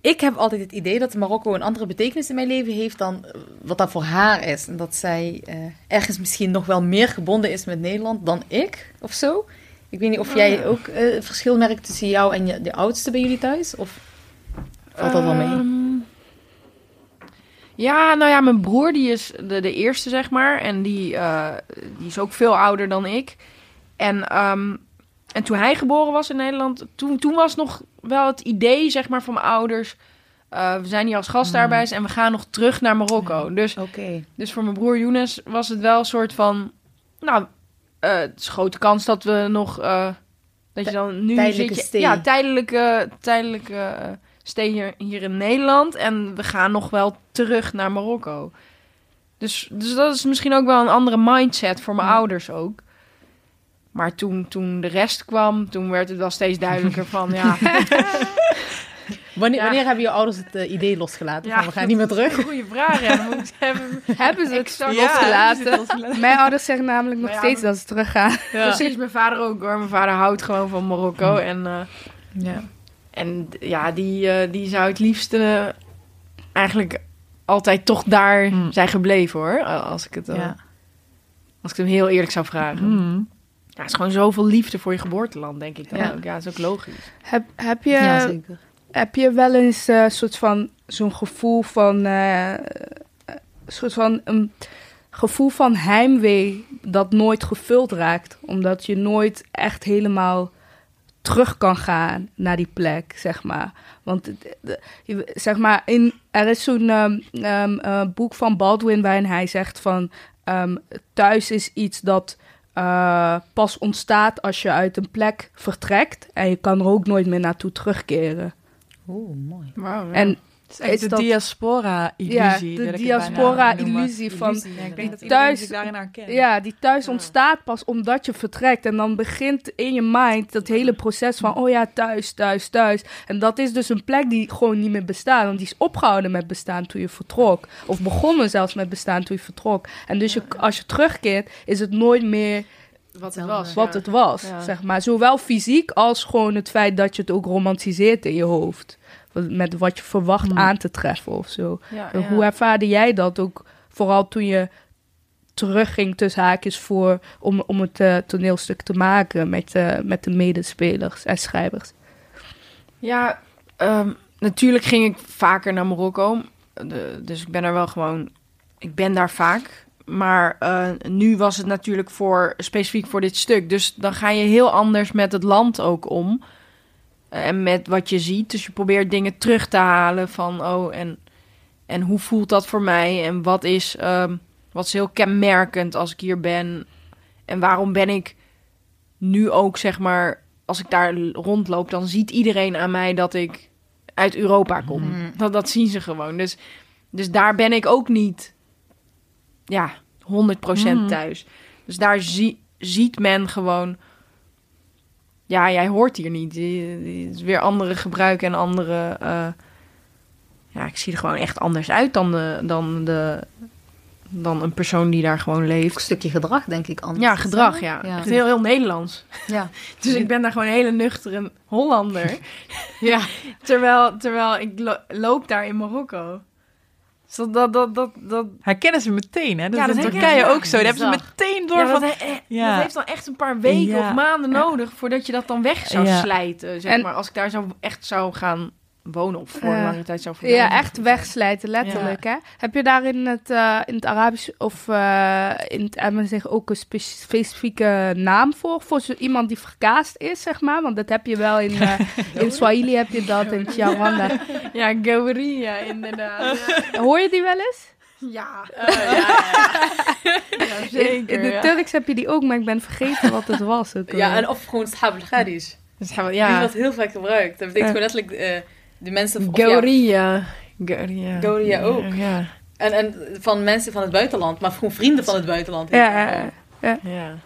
ik heb altijd het idee dat Marokko een andere betekenis in mijn leven heeft dan wat dat voor haar is. En dat zij ergens misschien nog wel meer gebonden is met Nederland dan ik of zo. Ik weet niet of jij ook verschil merkt tussen jou en je, de oudste bij jullie thuis? Of valt dat wel mee? Ehm, ja, nou ja, mijn broer die is de, de eerste, zeg maar. En die, eh, die is ook veel ouder dan ik. En, ehm, en toen hij geboren was in Nederland, toen, toen was nog wel het idee, zeg maar, van mijn ouders... eh, we zijn hier als gastarbeiders en we gaan nog terug naar Marokko. Dus dus voor mijn broer Younes was het wel een soort van... Nou, eh, het is een grote kans dat we nog... dat je dan nu tijdelijke zit je, stay. Ja, tijdelijke, tijdelijke stay hier, hier in Nederland. En we gaan nog wel terug naar Marokko. Dus, dus dat is misschien ook wel een andere mindset voor mijn Ja. ouders ook. Maar toen, toen de rest kwam, toen werd het wel steeds duidelijker van... Ja, Wanneer, Ja. wanneer hebben je ouders het eh, idee losgelaten? Ja, van, we gaan niet meer terug. goede vraag. Ja. Hebben ze het Exact. losgelaten? Mijn ouders zeggen namelijk nog steeds dat ze teruggaan. Precies, mijn vader ook hoor. Mijn vader houdt gewoon van Marokko. En, eh, Ja. En ja, die, eh, die zou het liefst eh, eigenlijk altijd toch daar Mm. zijn gebleven hoor. Als ik het, eh, Ja. als ik het hem heel eerlijk zou vragen. Mm. Ja, het is gewoon zoveel liefde voor je geboorteland, denk ik dan Ja. ook. Ja, dat is ook logisch. Heb, heb, je, ja, heb je wel eens een soort van zo'n gevoel van eh, eh, soort van een gevoel van heimwee dat nooit gevuld raakt, omdat je nooit echt helemaal terug kan gaan naar die plek, zeg maar. Want zeg maar, in, er is zo'n ehm, ehm, eh, boek van Baldwin waarin hij zegt van ehm, thuis is iets dat eh, pas ontstaat als je uit een plek vertrekt en je kan er ook nooit meer naartoe terugkeren. Oeh, mooi. Wauw. En Het is echt Is de dat- diaspora-illusie. Ja, de diaspora-illusie van-. Ja, ik denk dat Thuis- iedereen zich daarin herkent. Ja, die thuis Ja. ontstaat pas omdat je vertrekt. En dan begint in je mind dat hele proces van... oh ja, thuis, thuis, thuis. En dat is dus een plek die gewoon niet meer bestaat. Want die is opgehouden met bestaan toen je vertrok. Of begonnen zelfs met bestaan toen je vertrok. En dus je, als je terugkeert, is het nooit meer wat het was. wat ja. het was. Ja. Zeg maar. Zowel fysiek als gewoon het feit dat je het ook romantiseert in je hoofd. Met wat je verwacht Hmm. aan te treffen of zo. Ja, En ja. Hoe ervaarde jij dat ook, vooral toen je terugging tussen haakjes voor om, om het eh, toneelstuk te maken met, eh, met de medespelers en schrijvers? Ja, ehm, natuurlijk ging ik vaker naar Marokko. De- dus ik ben er wel gewoon... Ik ben daar vaak. Maar eh, nu was het natuurlijk voor, specifiek voor dit stuk. Dus dan ga je heel anders met het land ook om. Eh, en met wat je ziet. Dus je probeert dingen terug te halen van... Oh, en, en hoe voelt dat voor mij? En wat is, ehm, wat is heel kenmerkend als ik hier ben? En waarom ben ik nu ook, zeg maar... Als ik daar rondloop, dan ziet iedereen aan mij dat ik uit Europa kom. Mm. Dat, dat zien ze gewoon. Dus, dus daar ben ik ook niet ja, 100% Mhm. thuis. Dus daar zie- ziet men gewoon... Ja, jij hoort hier niet. Het is weer andere gebruiken en andere... eh, ja, ik zie er gewoon echt anders uit dan, de, dan, de, dan een persoon die daar gewoon leeft. een stukje gedrag, denk ik. Anders. Ja, gedrag, ja. Ja. Echt heel, heel Nederlands. Ja. Dus ik ben daar gewoon een hele nuchtere Hollander. ja. terwijl, terwijl ik lo- loop daar in Marokko. Dus dat, dat, dat, dat, dat, Herkennen ze meteen, hè? Dat Ja, is dat in herkennen Turkije ook zo. Daar hebben ze meteen door ja, van... dat, he- Ja. dat heeft dan echt een paar weken Ja. of maanden nodig voordat je dat dan weg zou slijten. Zeg En- maar, als ik daar zo echt zou gaan wonen of voor Ja. een lange tijd zou verblijven. Ja, echt wegslijten, letterlijk. Hè? Heb je daar in het, eh, in het Arabisch of eh, in het Emmen zeg ook een spe- specifieke naam voor? Voor zo iemand die verkaasd is, zeg maar? Want dat heb je wel in, eh, in Swahili heb je dat, in Chiawanda. Ja, Gauria, inderdaad. Hoor je die wel eens? ja. In, zeker. in het ja. Turks heb je die ook, maar ik ben vergeten wat het was. Ook Ja, en of gewoon Shab al-Ghadis. Dus we, Die wordt ja. heel vaak gebruikt. Dat betekent Ja. gewoon letterlijk eh, de mensen... of ja, Gauria. Gauria. Gauria ook. Ja. en, en van mensen van het buitenland, maar gewoon vrienden van het buitenland. heet Ja, het ja,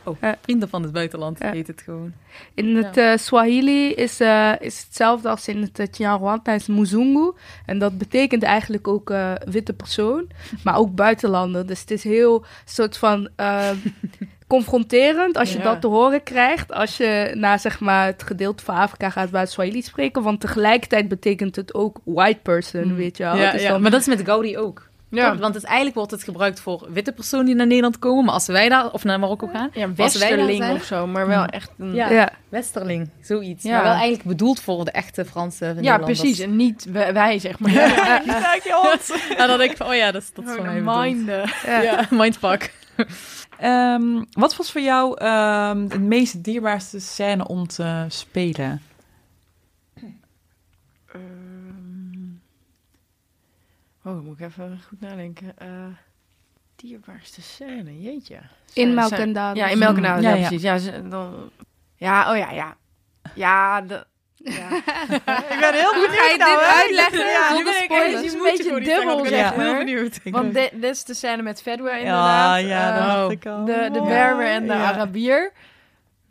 gewoon. ja. ja. Vrienden van het buitenland Ja. heet het gewoon. In het eh, Swahili is, eh, is hetzelfde als in het uh, Chinyarwanda, is Muzungu. En dat betekent eigenlijk ook eh, witte persoon, maar ook buitenlander. Dus het is heel soort van eh, confronterend als je Ja. dat te horen krijgt. Als je naar zeg maar, het gedeelte van Afrika gaat waar het Swahili spreken. Want tegelijkertijd betekent het ook white person, Mm. weet je wel. Ja, Het is ja. dan- Maar dat is met Gaudi ook. Ja. Want het, eigenlijk wordt het gebruikt voor witte personen die naar Nederland komen. Maar als wij daar, of naar Marokko gaan, Ja, westerling of zo, maar wel echt een... Ja. ja. Westerling, zoiets. Ja. Maar wel eigenlijk bedoeld voor de echte Franse Ja, precies. En niet wij, wij, zeg maar. En dan denk ik van, oh ja, dat is, dat is voor mij bedoeld. Minden. Ja. Ja, mindfuck. Ehm, wat was voor jou ehm, de meest dierbaarste scène om te spelen? Ehm, oh, moet ik even goed nadenken. Eh dierbaarste scène, jeetje. In Scène- Melk scène- en Daden. Ja, in Melk en Daden, ja, Ja, ja. precies. Ja, ze- dan, ja, oh ja, ja. Ja, de, ja. Ik ben heel Hoe ga je dit uitleggen Ja, nu ben ik een beetje dubbel, zeg maar. benieuwd. Want dit, dit is de scène met Fedwa ja, inderdaad. ja, dat Eh, dacht ik al. de, de. Berber en de Ja. Arabier.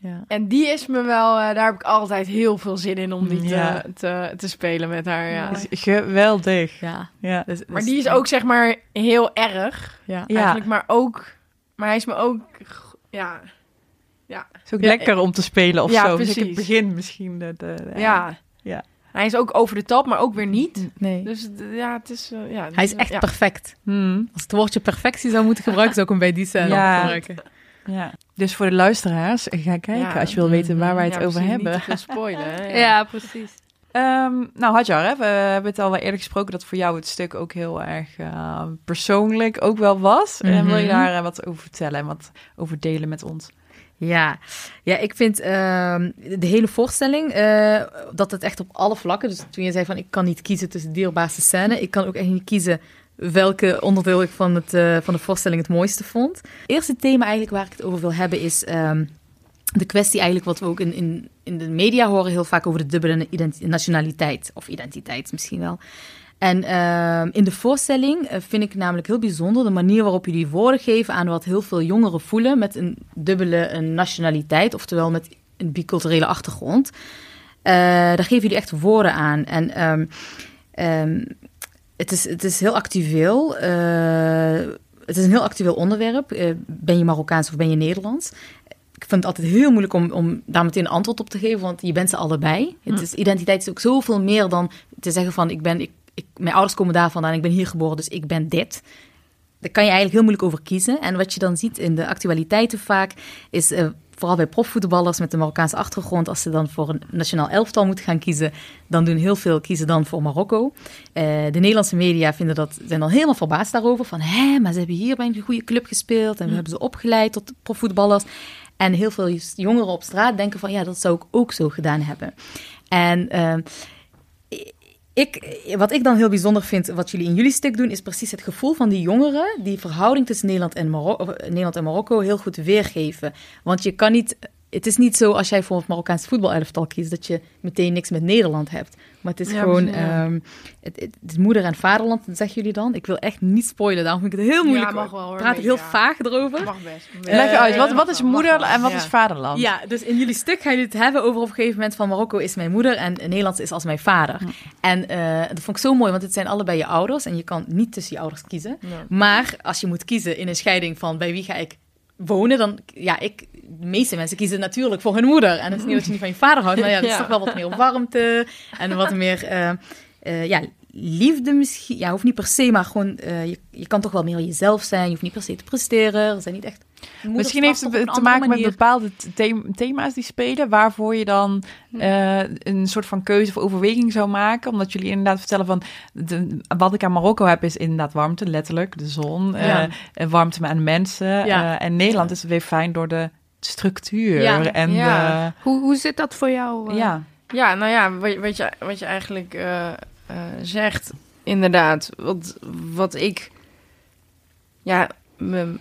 Ja. En die is me wel, eh, daar heb ik altijd heel veel zin in om die te, Ja. te, te spelen met haar. Ja. Dat is Geweldig. Ja. Ja. Dus, Maar die is ook zeg maar heel erg. Ja. Ja. Eigenlijk, maar ook. Maar hij is me ook. Ja. Is ook Ja, lekker om te spelen of ja, zo. Dus ik precies. het begin misschien. De, de, de- Ja. Ja. Hij is ook over de top, maar ook weer niet. Nee. Dus ja, het is. eh, ja, Hij is echt ja. perfect. Hmm. Als het woordje perfectie zou moeten gebruiken, zou ik hem bij die scène Ja. gebruiken. ja. Dus voor de luisteraars, ga kijken Ja. als je wil weten waar wij het Ja, over precies, hebben. Niet te veel spoilen. Hè? Ja, precies. Ehm, nou, Hadjar, hè, we hebben het al wel eerder gesproken dat voor jou het stuk ook heel erg eh, persoonlijk ook wel was. En wil je Mhm. daar eh, wat over vertellen en wat over delen met ons? Ja, ja ik vind ehm, de hele voorstelling eh, dat het echt op alle vlakken. Dus toen je zei van ik kan niet kiezen tussen dierbaarste scène, ik kan ook echt niet kiezen welke onderdeel ik van, het, eh, van de voorstelling het mooiste vond. Het eerste thema eigenlijk waar ik het over wil hebben is ehm, de kwestie eigenlijk wat we ook in, in, in de media horen heel vaak over de dubbele nationaliteit of identiteit misschien wel. En ehm, in de voorstelling eh, vind ik namelijk heel bijzonder de manier waarop jullie woorden geven aan wat heel veel jongeren voelen met een dubbele een nationaliteit, oftewel met een biculturele achtergrond. Eh, daar geven jullie echt woorden aan. En ehm, ehm, het, is, het is heel actueel. eh, het is een heel actueel onderwerp. Ben je Marokkaans of ben je Nederlands? Ik vind het altijd heel moeilijk om, om daar meteen een antwoord op te geven, want je bent ze allebei. Het is, identiteit is ook zoveel meer dan te zeggen van ik ben, ik, ik, mijn ouders komen daar vandaan, ik ben hier geboren, dus ik ben dit. Daar kan je eigenlijk heel moeilijk over kiezen. En wat je dan ziet in de actualiteiten vaak, is eh, vooral bij profvoetballers met een Marokkaanse achtergrond, als ze dan voor een nationaal elftal moeten gaan kiezen, dan doen heel veel kiezen dan voor Marokko. Eh, de Nederlandse media vinden dat, zijn dan helemaal verbaasd daarover. Van, hè, maar ze hebben hier bij een goede club gespeeld en we hebben ze opgeleid tot profvoetballers. En heel veel jongeren op straat denken van, ja, dat zou ik ook zo gedaan hebben. En ehm, ik, wat ik dan heel bijzonder vind, wat jullie in jullie stuk doen, is precies het gevoel van die jongeren die verhouding tussen Nederland en, Maro- of, eh, Nederland en Marokko heel goed weergeven. Want je kan niet het is niet zo als jij voor het Marokkaans voetbalelftal kiest dat je meteen niks met Nederland hebt. Maar het is Ja, gewoon ja. ehm, het, het, het is moeder en vaderland, zeggen jullie dan. Ik wil echt niet spoilen, daarom vind ik het heel moeilijk. mag wel, hoor, Praat ik heel ja. vaag erover. Mag best. Leg uit, wat, wat is moeder en wat Ja. is vaderland? Ja, dus in jullie stuk gaan jullie het hebben over op een gegeven moment van Marokko is mijn moeder en Nederlands is als mijn vader. En eh, dat vond ik zo mooi, want het zijn allebei je ouders en je kan niet tussen je ouders kiezen. Ja. Maar als je moet kiezen in een scheiding van bij wie ga ik wonen, dan ja, ik, de meeste mensen kiezen natuurlijk voor hun moeder. En het is niet dat je niet van je vader houdt, maar ja, het is Ja. toch wel wat meer warmte en wat meer eh, eh, ja, liefde misschien. Ja, hoeft niet per se, maar gewoon eh, je, je kan toch wel meer jezelf zijn. Je hoeft niet per se te presteren. Er zijn niet echt. Misschien heeft het te maken met bepaalde the- thema's die spelen, waarvoor je dan eh, een soort van keuze of overweging zou maken. Omdat jullie inderdaad vertellen van, de, wat ik aan Marokko heb is inderdaad warmte, letterlijk, de zon, eh, Ja. en warmte aan mensen. Ja. eh, en Nederland is weer fijn door de structuur Ja. en Ja. Hoe, hoe zit dat voor jou? eh? ja. Ja, nou ja, wat, wat, je, wat je eigenlijk eh, eh, zegt, inderdaad. Wat, wat ik, ja, me,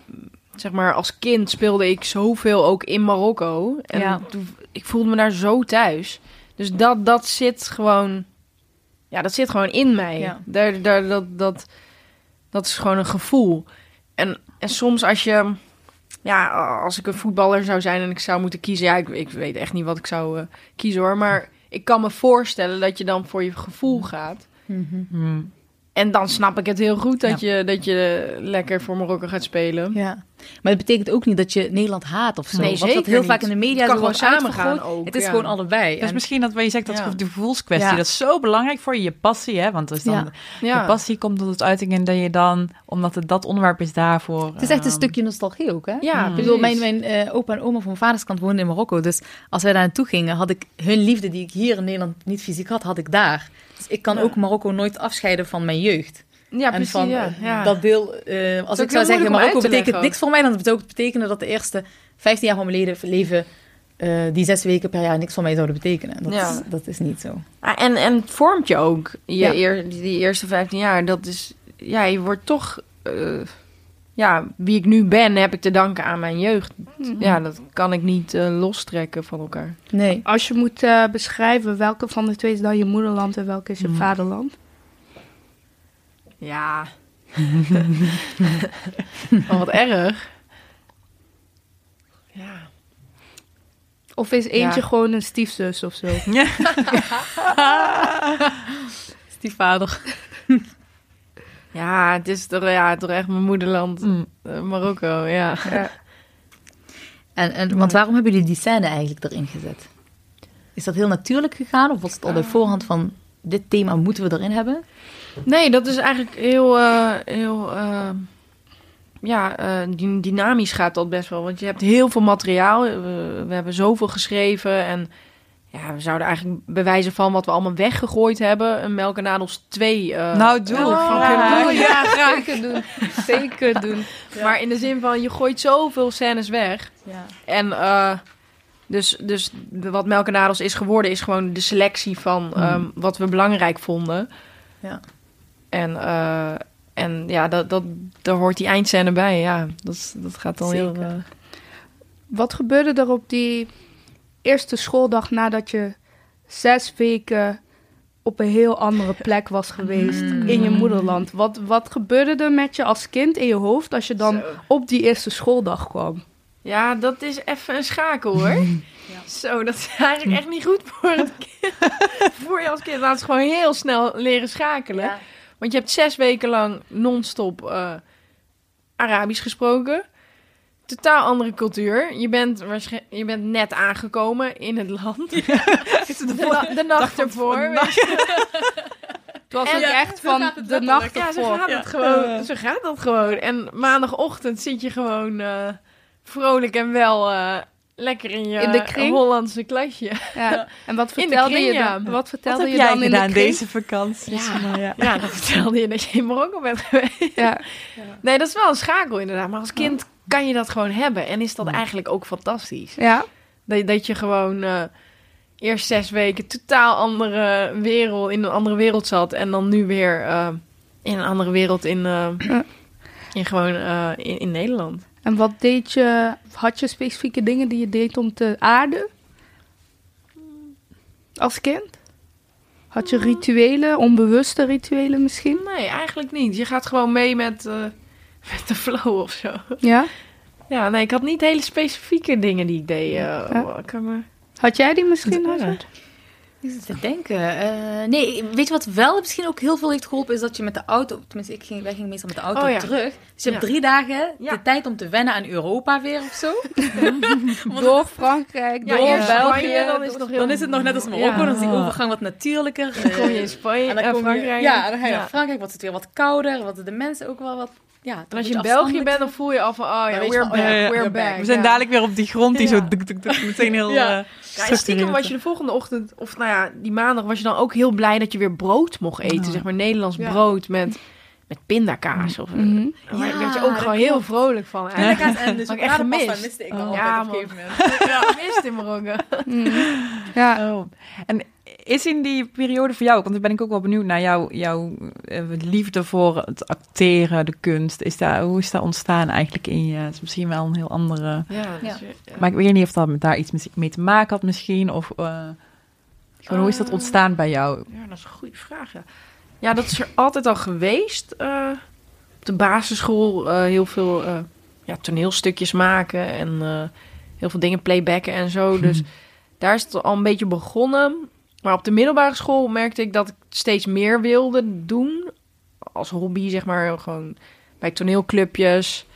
zeg maar als kind speelde ik zoveel ook in Marokko. En Ja. ik voelde me daar zo thuis. Dus dat, dat zit gewoon, ja, dat zit gewoon in mij. Ja. Daar, daar, dat, dat, dat is gewoon een gevoel. En, en soms als je, ja, als ik een voetballer zou zijn en ik zou moeten kiezen, ja, ik, ik weet echt niet wat ik zou eh, kiezen hoor, maar ik kan me voorstellen dat je dan voor je gevoel gaat. Hm. En dan snap ik het heel goed dat, je, dat je lekker voor Marokko gaat spelen. Ja, maar het betekent ook niet dat je Nederland haat of zo. Nee, Want dat heel niet. vaak in de media Het kan gewoon samen gaan ook, Het is ja. gewoon allebei. Dus En- misschien dat wat je zegt, dat Ja. de gevoelskwestie, Ja. dat is zo belangrijk voor je, je passie, hè? Want dus dan, Ja. Ja. je passie komt tot het uiting en dat je dan, omdat het dat onderwerp is daarvoor. het is echt een ehm, stukje nostalgie ook, hè? Ja, Ik bedoel, mijn, mijn eh, opa en oma van mijn vaderskant woonden in Marokko. Dus als wij daar naartoe gingen, had ik hun liefde die ik hier in Nederland niet fysiek had, had ik daar. Dus ik kan Ja. ook Marokko nooit afscheiden van mijn jeugd. Ja, en precies. van ja. eh, ja. dat deel, eh, als ik zou zeggen, Marokko betekent niks voor mij, dan zou het betekenen dat de eerste 15 jaar van mijn leven, leven eh, die zes weken per jaar niks voor mij zouden betekenen. Dat, Ja. is, dat is niet zo. Ah, en, en het vormt je ook. Je eer, die eerste 15 jaar, dat is... Ja, je wordt toch... ja, wie ik nu ben, heb ik te danken aan mijn jeugd. Ja, dat kan ik niet eh, lostrekken van elkaar. Nee. Als je moet eh, beschrijven welke van de twee is dan je moederland en welke is je Hmm. vaderland? Ja. oh, wat erg. Ja. Of is eentje Ja. gewoon een stiefzus of zo? Stiefvader. Ja, het is toch, ja, toch echt mijn moederland. mm. eh, Marokko, ja. En, en, want waarom hebben jullie die scène eigenlijk erin gezet? Is dat heel natuurlijk gegaan? Of was het al bij voorhand van, dit thema moeten we erin hebben? Nee, dat is eigenlijk heel, eh, heel eh, ja, dy- dynamisch gaat dat best wel. Want je hebt heel veel materiaal. We, we hebben zoveel geschreven en ja, we zouden eigenlijk bewijzen van wat we allemaal weggegooid hebben. Een Melk en Nadels 2 eh, Nou, doe. eh, Oh, doen. Ja, graag. Zeker doen. Zeker doen. Maar in de zin van, je gooit zoveel scènes weg. Ja. En eh, dus, dus wat Melk en Nadels is geworden, is gewoon de selectie van ehm, wat we belangrijk vonden. Ja. En, en ja, dat, dat, daar hoort die eindscène bij. Ja, dat, dat gaat dan heel... Zeker. eh, Wat gebeurde er op die eerste schooldag nadat je zes weken op een heel andere plek was geweest in je moederland? Wat, wat gebeurde er met je als kind in je hoofd als je dan op die eerste schooldag kwam? ja, dat is even een schakel hoor. Zo, dat is eigenlijk echt niet goed voor het kind. voor je als kind. Laat het gewoon heel snel leren schakelen. Want je hebt zes weken lang non-stop eh, Arabisch gesproken. Totaal andere cultuur. Je bent, je bent net aangekomen in het land. de, na- de nacht ervoor. weet je. Het was En- ook Ja, echt van de nacht Ja, zo ervoor. gaat het gewoon. Zo gaat dat gewoon. En maandagochtend zit je gewoon eh, vrolijk en wel eh, lekker in je In de kring? Hollandse klasje. Ja. En wat de vertelde kring, je ja. dan? Wat Wat vertelde heb je jij dan in de kring? deze vakantie? Ja. Maar ja. Ja, dat vertelde je dat je in Marokko bent geweest. Ja. Nee, dat is wel een schakel inderdaad. Maar als kind kan je dat gewoon hebben. En is dat eigenlijk ook fantastisch. ja. Dat, dat je gewoon eh, eerst zes weken totaal andere wereld, in een andere wereld zat. En dan nu weer eh, in een andere wereld in, eh, in gewoon in, in Nederland. En wat deed je, had je specifieke dingen die je deed om te aarden? Als kind? Had je rituelen, onbewuste rituelen misschien? Nee, eigenlijk niet. Je gaat gewoon mee met, met de flow of zo. Ja? Ja, nee, ik had niet hele specifieke dingen die ik deed. eh, Ja. ik kan me... Had jij die misschien? Ja. Hazard? Ik zit te denken. Eh, nee, weet je wat wel misschien ook heel veel heeft geholpen? Is dat je met de auto, tenminste, ik ging, wij gingen meestal met de auto Oh, ja. terug. Dus je hebt drie dagen Ja. de tijd om te wennen aan Europa weer of zo. Door Frankrijk, Ja, door België. Spanje, dan is het nog heel... Dan is het nog net als Marokko, Ja. dan is die overgang wat natuurlijker. Dan kom je in Spanje en dan en kom je, Frankrijk. ja, en dan ga je Ja. naar Frankrijk, wordt het weer wat kouder, worden de mensen ook wel wat... Ja, dan En als je in België bent, dan voel je al van, oh ja, we're van, back, oh ja, ja, we're we're back. back. We zijn ja. dadelijk weer op die grond die Ja. zo duk, duk, duk, meteen heel... Ja. eh, Ja, en stiekem was je de volgende ochtend, of nou ja, die maandag was je dan ook heel blij dat je weer brood mocht eten. Ja. Zeg maar Nederlands Ja. brood met, met pindakaas. Of, Mhm. Daar werd je Ja, ook gewoon heel vrolijk van. eigenlijk. Pindakaas en ik echt gemist. miste ik Oh. al Ja, op man. een gegeven moment. Ja, mist in Marokko. Mhm. Ja. Oh. En is in die periode voor jou, want dan ben ik ook wel benieuwd naar jou, jouw eh, liefde voor het acteren, de kunst. Is daar, hoe is dat ontstaan eigenlijk in je? Het is misschien wel een heel andere... Ja, dus, Ja. ja. Maar ik weet niet of dat met daar iets mee te maken had misschien. Of eh, gewoon, hoe is dat Eh, ontstaan bij jou? Ja, dat is een goede vraag. Ja, ja dat is er altijd al geweest. eh, op de basisschool eh, heel veel eh, ja, toneelstukjes maken en eh, heel veel dingen playbacken en zo. Dus daar is het al een beetje begonnen. Maar op de middelbare school merkte ik dat ik steeds meer wilde doen. Als hobby, zeg maar, gewoon bij toneelclubjes.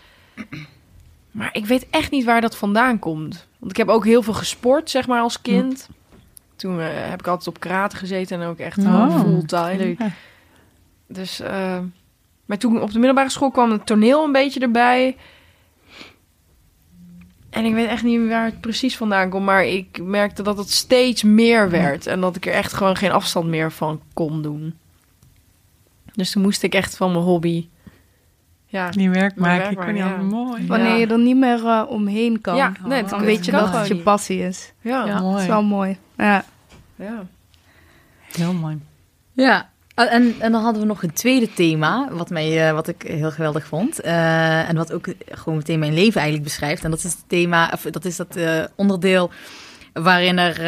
Maar ik weet echt niet waar dat vandaan komt. Want ik heb ook heel veel gesport, zeg maar, als kind. Toen eh, heb ik altijd op karate gezeten en ook echt Oh, fulltime. leuk. Dus, eh, maar toen op de middelbare school kwam het toneel een beetje erbij. En ik weet echt niet waar het precies vandaan komt. Maar ik merkte dat het steeds meer werd. En dat ik er echt gewoon geen afstand meer van kon doen. Dus toen moest ik echt van mijn hobby. Ja, Die werk maken, ik vind altijd mooi. Wanneer je er niet meer eh, omheen kan, ja nee, dan weet je dat het je niet. passie is. Ja, Ja. Dat mooi. is wel mooi. Ja. ja. Heel mooi. Ja, en, en dan hadden we nog een tweede thema, wat, mij, eh, wat ik heel geweldig vond. Eh, en wat ook gewoon meteen mijn leven eigenlijk beschrijft. En dat is het thema, of dat is dat eh, onderdeel waarin, er,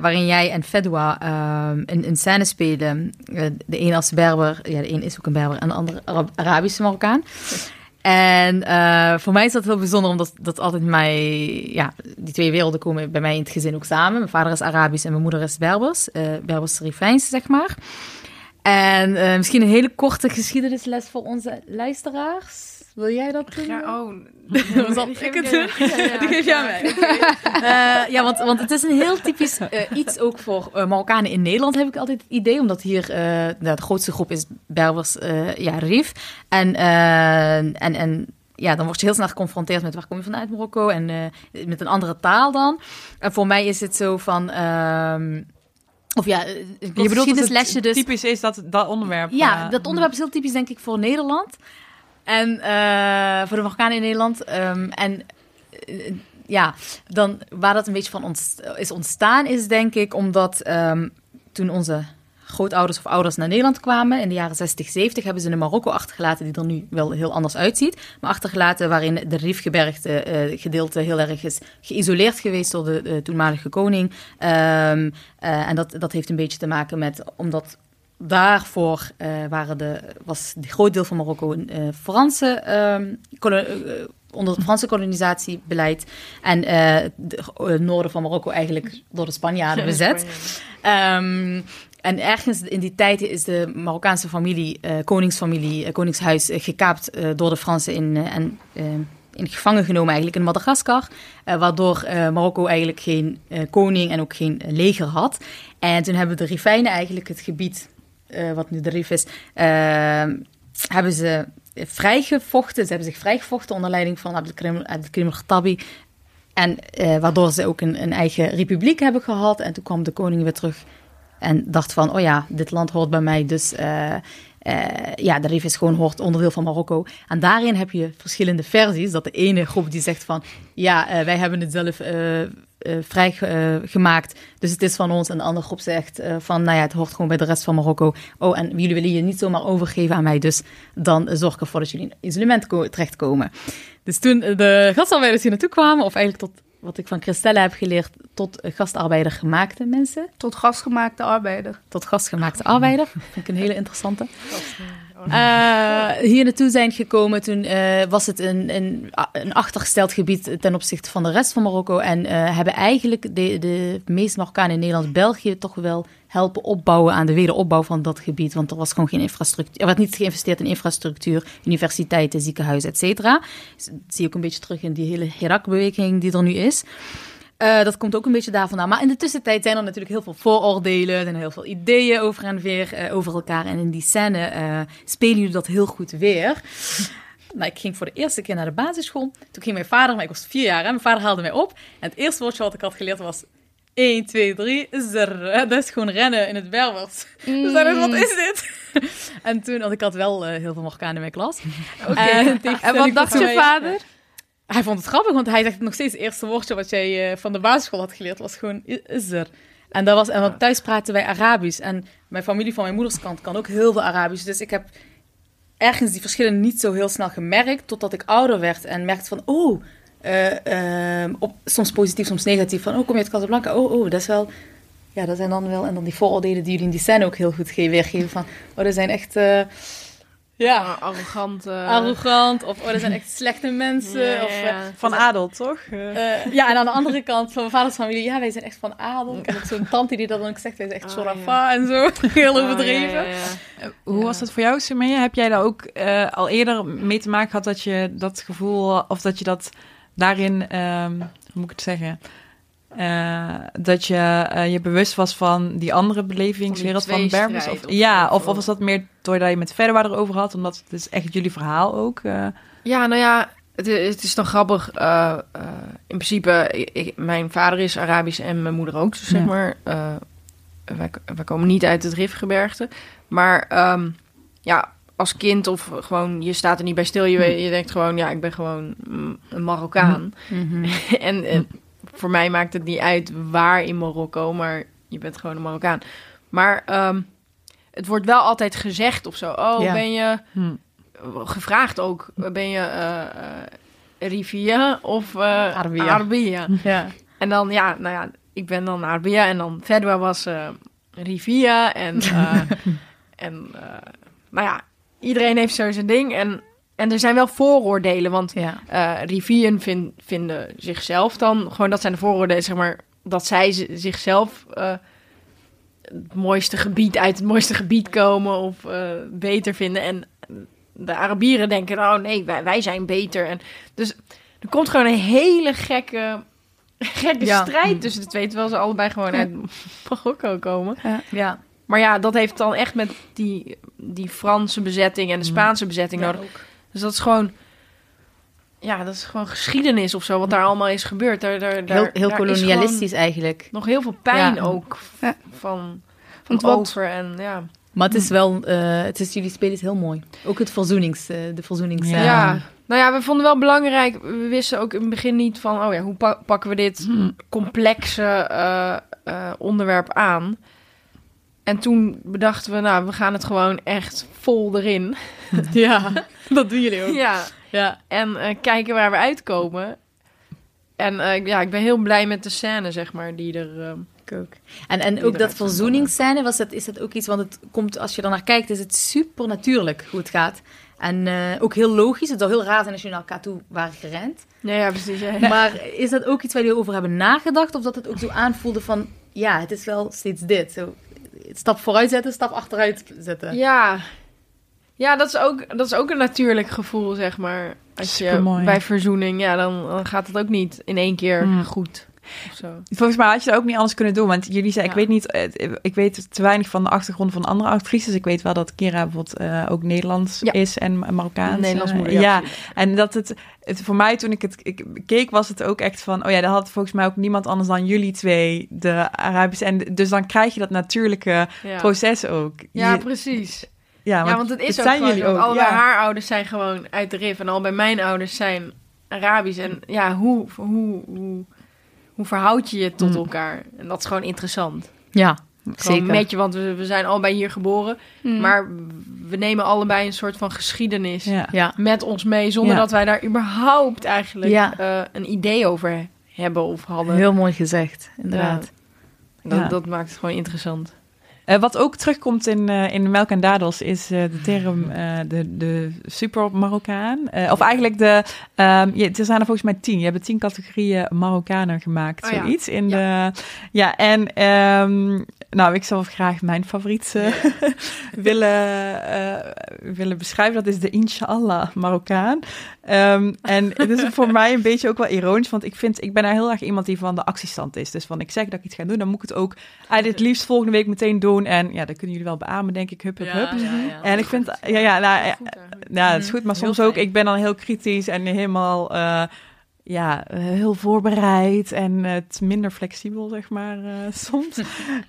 waarin jij en Fedwa een, een scène spelen. De een als Berber, ja, de een is ook een Berber, en de andere Arab- Arabische Marokkaan. En voor mij is dat heel bijzonder, omdat dat altijd mij, ja, die twee werelden komen bij mij in het gezin ook samen. Mijn vader is Arabisch en mijn moeder is Berbers, Berbers Rifijns, zeg maar. En eh, misschien een hele korte geschiedenisles voor onze luisteraars. Wil jij dat doen? Ja, oh. Zal Die ik het doen? Ja, ja. Die geef jij mij. Eh, ja, want, want het is een heel typisch eh, iets ook voor Marokkanen in Nederland, heb ik altijd het idee. Omdat hier de grootste groep is Berbers, ja, Rif. En, en, en ja, dan word je heel snel geconfronteerd met waar kom je vanuit Marokko en met een andere taal dan. En voor mij is het zo van... of ja, Je geschiedenislesje het dus. typisch is dat, dat onderwerp? Ja, eh, dat onderwerp is heel typisch, denk ik, voor Nederland. En eh, voor de Marokkanen in Nederland. Ehm, en eh, ja, dan waar dat een beetje van ontst- is ontstaan, is denk ik omdat ehm, toen onze grootouders of ouders naar Nederland kwamen in de jaren 60, 70, hebben ze een Marokko achtergelaten die er nu wel heel anders uitziet. Maar achtergelaten waarin de Rifgebergte eh gedeelte heel erg is geïsoleerd geweest door de, de toenmalige koning. Ehm, eh, en dat, dat heeft een beetje te maken met, omdat daarvoor eh, waren de, was een groot deel van Marokko een Franse, ehm, eh, onder het Franse kolonisatiebeleid. En de- het noorden van Marokko eigenlijk door de Spanjaarden bezet. Ehm, en ergens in die tijd is de Marokkaanse familie, eh, koningsfamilie, eh, koningshuis, eh, gekaapt door de Fransen in, en in gevangen genomen eigenlijk in Madagaskar. waardoor Marokko eigenlijk geen koning en ook geen leger had. En toen hebben de Rifijnen eigenlijk het gebied, wat nu de Rif is, hebben ze vrijgevochten. Ze hebben zich vrijgevochten onder leiding van Abdelkrim al-Khattabi. En waardoor ze ook een, een eigen republiek hebben gehad. En toen kwam de koning weer terug en dacht van, oh ja, dit land hoort bij mij, dus eh, eh, ja, de Rif is gewoon hoort onderdeel van Marokko. En daarin heb je verschillende versies. Dat de ene groep die zegt van, ja, eh, wij hebben het zelf eh, vrijgemaakt, dus het is van ons. En de andere groep zegt van, nou ja, het hoort gewoon bij de rest van Marokko. Oh, en jullie willen je niet zomaar overgeven aan mij, dus dan zorg ik ervoor dat jullie in isolement ko- terechtkomen. Dus toen de gastarbeiders hier naartoe kwamen, of eigenlijk tot wat ik van Christelle heb geleerd, tot gastarbeider gemaakte mensen. Tot gastgemaakte arbeider. Tot gastgemaakte arbeider. Vind ik een hele interessante. Uh, hier naartoe zijn gekomen, toen uh, was het een, een, een, achtergesteld gebied ten opzichte van de rest van Marokko. En uh, hebben eigenlijk de, de meeste Marokkanen in Nederland, België toch wel helpen opbouwen aan de wederopbouw van dat gebied. Want er was gewoon geen infrastructuur. Er werd niet geïnvesteerd in infrastructuur, universiteiten, ziekenhuizen, et cetera. Dat zie je ook een beetje terug in die hele Hirak-beweging die er nu is. Uh, dat komt ook een beetje daar vandaan. Maar in de tussentijd zijn er natuurlijk heel veel vooroordelen en heel veel ideeën over en weer uh, over elkaar. En in die scène uh, spelen jullie dat heel goed weer. Nou, ik ging voor de eerste keer naar de basisschool. Toen ging mijn vader, maar ik was vier jaar, hè, mijn vader haalde mij op. En het eerste woordje wat ik had geleerd was 1, 2, 3, zer. Dat is gewoon rennen in het Berbers. Mm. Dus dan is, wat is dit? en toen, want ik had wel uh, heel veel Marokkanen in mijn klas. Okay. En wat dacht je vader? Hij vond het grappig, want hij zegt nog steeds het eerste woordje wat jij uh, van de basisschool had geleerd, was gewoon is er. En, dat was, en want thuis praten wij Arabisch. En mijn familie van mijn moederskant kan ook heel veel Arabisch. Dus ik heb ergens die verschillen niet zo heel snel gemerkt, totdat ik ouder werd en merkte van, oh, uh, op, soms positief, soms negatief. Van, oh, kom je uit Casablanca? Oh, oh, dat is wel... Ja, dat zijn dan wel... En dan die vooroordelen die jullie in die scène ook heel goed weergeven. Van, oh, dat zijn echt... Uh, ja, arrogant. Arrogant. Of oh, dat zijn echt slechte mensen. Ja, of, ja. van adel, toch? Uh, ja, en aan de andere kant van mijn vaders familie. Ja, wij zijn echt van adel. Ik heb ook zo'n tante die dat dan ook zegt. Wij zijn echt oh, Zorafa en zo. Heel overdreven. Oh, Hoe was dat voor jou, Sumaya? Heb jij daar ook uh, al eerder mee te maken gehad dat je dat gevoel... Of dat je dat daarin, um, hoe moet ik het zeggen? Uh, dat je uh, je bewust was van die andere belevingswereld van, van Berbers? Of, ja, of, of was dat meer doordat je met verder waar erover had? Omdat het is echt jullie verhaal ook. Uh... Ja, nou ja, het, het is dan grappig. in principe, ik, mijn vader is Arabisch en mijn moeder ook. Dus zeg ja. maar, wij, wij komen niet uit het Rifgebergte. Maar um, ja, als kind of gewoon, je staat er niet bij stil. Je, Hm. je denkt gewoon, ja, ik ben gewoon een Marokkaan. Mhm. en, en voor mij maakt het niet uit waar in Marokko, maar je bent gewoon een Marokkaan. Maar um, het wordt wel altijd gezegd of zo. Oh, Ja. ben je Hm. gevraagd ook? Ben je eh eh Rivia of eh Arabia. Arabia? Ja. En dan, ja, nou ja, ik ben dan Arabia en dan Fedwa was eh Rivia. En, eh, en eh, nou ja, iedereen heeft zo zijn ding. En, en er zijn wel vooroordelen, want Ja. eh Rivien vind, vinden zichzelf dan, gewoon dat zijn de vooroordelen, zeg maar, dat zij zichzelf eh, het mooiste gebied uit het mooiste gebied komen of eh, beter vinden. En de Arabieren denken, oh nee, wij, wij zijn beter. En dus er komt gewoon een hele gekke, gekke Ja. strijd tussen de twee, terwijl ze allebei gewoon uit Marokko komen. Ja. Maar ja, dat heeft dan echt met die, die Franse bezetting en de Spaanse bezetting Ja, nodig. Dus dat is gewoon... Ja, dat is gewoon geschiedenis of zo, wat daar allemaal is gebeurd. Daar, daar, daar, Heel, heel daar is kolonialistisch eigenlijk. nog heel veel pijn Ja. ook Ja. van, van Want over en ja. Maar het is wel, eh, het is, jullie spelen het heel mooi. Ook het verzoenings, eh, de verzoenings... Ja. eh, ja. Nou ja, we vonden wel belangrijk. We wisten ook in het begin niet van, oh ja, hoe pa- pakken we dit Hm. complexe eh, eh, onderwerp aan? En toen bedachten we, nou, we gaan het gewoon echt vol erin. ja, dat doen jullie ook. Ja, Ja. en eh, kijken waar we uitkomen. En eh, ja, ik ben heel blij met de scène, zeg maar, die er... eh, ook. En, en ook dat verzoeningsscène, was dat, is dat ook iets, want het komt, als je er naar kijkt, is het super natuurlijk hoe het gaat. En ook heel logisch. Het zou heel raar zijn als je naar elkaar toe waren gerend. Ja, ja, precies. ja. Maar is dat ook iets waar jullie over hebben nagedacht? Of dat het ook zo aanvoelde van, ja, het is wel steeds dit. Zo, stap vooruit zetten, stap achteruit zetten. Ja, ja dat, is ook, dat is ook een natuurlijk gevoel, zeg maar. Als je bij verzoening, ja, dan, dan gaat het ook niet in één keer Mm. goed. Zo. Volgens mij had je dat ook niet anders kunnen doen. Want jullie zei, ik weet niet, eh, ik weet te weinig van de achtergrond van andere actrices. Ik weet wel dat Kira bijvoorbeeld eh, ook Nederlands Ja. is en Marokkaans. Nederlands eh, moeder, ja, en dat het, het, voor mij toen ik het ik, keek, was het ook echt van, oh ja, dat had volgens mij ook niemand anders dan jullie twee, de Arabische. En dus dan krijg je dat natuurlijke Ja, proces ook. ja Je- precies. ja, ja, want het is het ook zijn gewoon jullie ook. Ja. haar ouders zijn gewoon uit de RIF en al bij mijn ouders zijn Arabisch. En ja, hoe, hoe, hoe, hoe verhoud je je tot Mm. elkaar? En dat is gewoon interessant. Ja, Gewoon Zeker. met je, want we, we zijn allebei hier geboren. Mm. Maar we nemen allebei een soort van geschiedenis Ja. Ja. met ons mee. Zonder Ja. dat wij daar überhaupt eigenlijk Ja. eh, een idee over hebben of hadden. Heel mooi gezegd, inderdaad. Dat, Ja. dat maakt het gewoon interessant. Eh, wat ook terugkomt in, eh, in Melk en Dadels is eh, de term eh, de, de super Marokkaan. Of eigenlijk de, je, er zijn er volgens mij tien. Je hebt tien categorieën Marokkanen gemaakt, Oh ja. zoiets. In de, ja, en ehm, nou, ik zou graag mijn favoriet willen, willen beschrijven. Dat is de Inshallah Marokkaan. Ehm, en het is voor mij een beetje ook wel ironisch, want ik vind, ik ben daar heel erg iemand die van de actiestand is. Dus van ik zeg dat ik iets ga doen, dan moet ik het ook het liefst volgende week meteen doen. En ja, dat kunnen jullie wel beamen, denk ik. Hup, hup, hup. En ik vind, ja, ja, nou, ja, ja, het is goed, maar Heel soms ook, ik ben dan heel kritisch en helemaal, eh, ja, eh, heel voorbereid en het minder flexibel, zeg maar, eh, soms.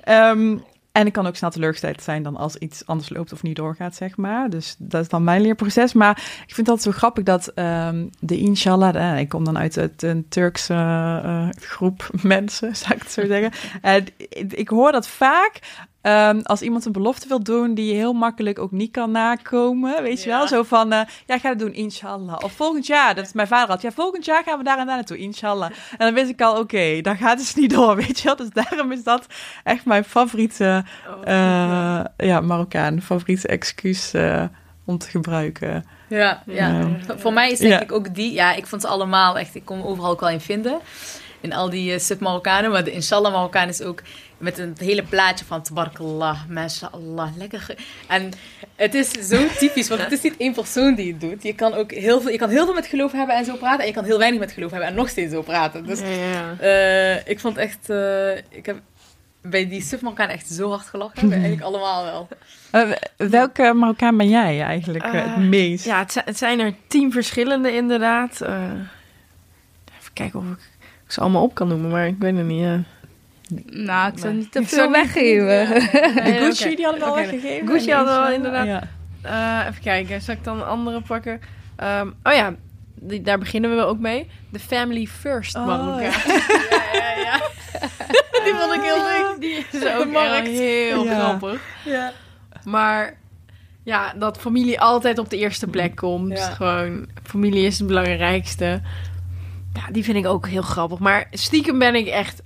Ehm, en ik kan ook snel teleurgesteld zijn dan als iets anders loopt of niet doorgaat, zeg maar. Dus dat is dan mijn leerproces. Maar ik vind dat zo grappig dat ehm, de inshallah, eh, ik kom dan uit het, een Turkse eh, groep mensen, zou ik het zo zeggen. En ik- ik hoor dat vaak ehm, als iemand een belofte wil doen die je heel makkelijk ook niet kan nakomen. Weet je wel? Zo van, eh, ja, ik ga het doen, inshallah. Of volgend jaar, dat is mijn vader had. Ja, volgend jaar gaan we daar en daar naartoe, inshallah. En dan wist ik al, oké, daar gaat het dus niet door, weet je wel? Dus daarom is dat echt mijn favoriete, eh, ja, Marokkaan, favoriete excuus eh, om te gebruiken. Ja, ja. V- Voor mij is denk ik ook die... Ja, ik vond ze allemaal echt... Ik kon me overal ook wel in vinden. In al die sub-Marokkanen. Maar de Inshallah Marokkaan is ook met een hele plaatje van Tabarakallah, mashallah, lekker. ge- En het is zo typisch, want het is niet één persoon die het doet. Je kan ook heel veel, je kan heel veel met geloof hebben en zo praten. En je kan heel weinig met geloof hebben en nog steeds zo praten. Dus Ja, ja. eh, ik vond echt... eh, ik heb bij die sub-Marokkaan echt zo hard gelachen. Bij eigenlijk allemaal wel. Eh, welke Marokkaan ben jij eigenlijk het meest? Ja, het, zi- het zijn er tien verschillende inderdaad. Eh, even kijken of ik, ik ze allemaal op kan noemen, maar ik weet het niet. Nou, ik zou niet te veel weggeven. de Nee, Gucci, die hadden we al weggegeven. Gucci En hadden we al inderdaad. ja. Eh, even kijken, zal ik dan een andere pakken? Ehm, oh ja, die, daar beginnen we ook mee. De Family First Oh. Ja, ja, ja. Die vond ik heel leuk. Die is ook markt. heel Ja. grappig. Ja. Maar ja, dat familie altijd op de eerste plek komt. Ja. Gewoon, familie is het belangrijkste. Ja, die vind ik ook heel grappig. Maar stiekem ben ik echt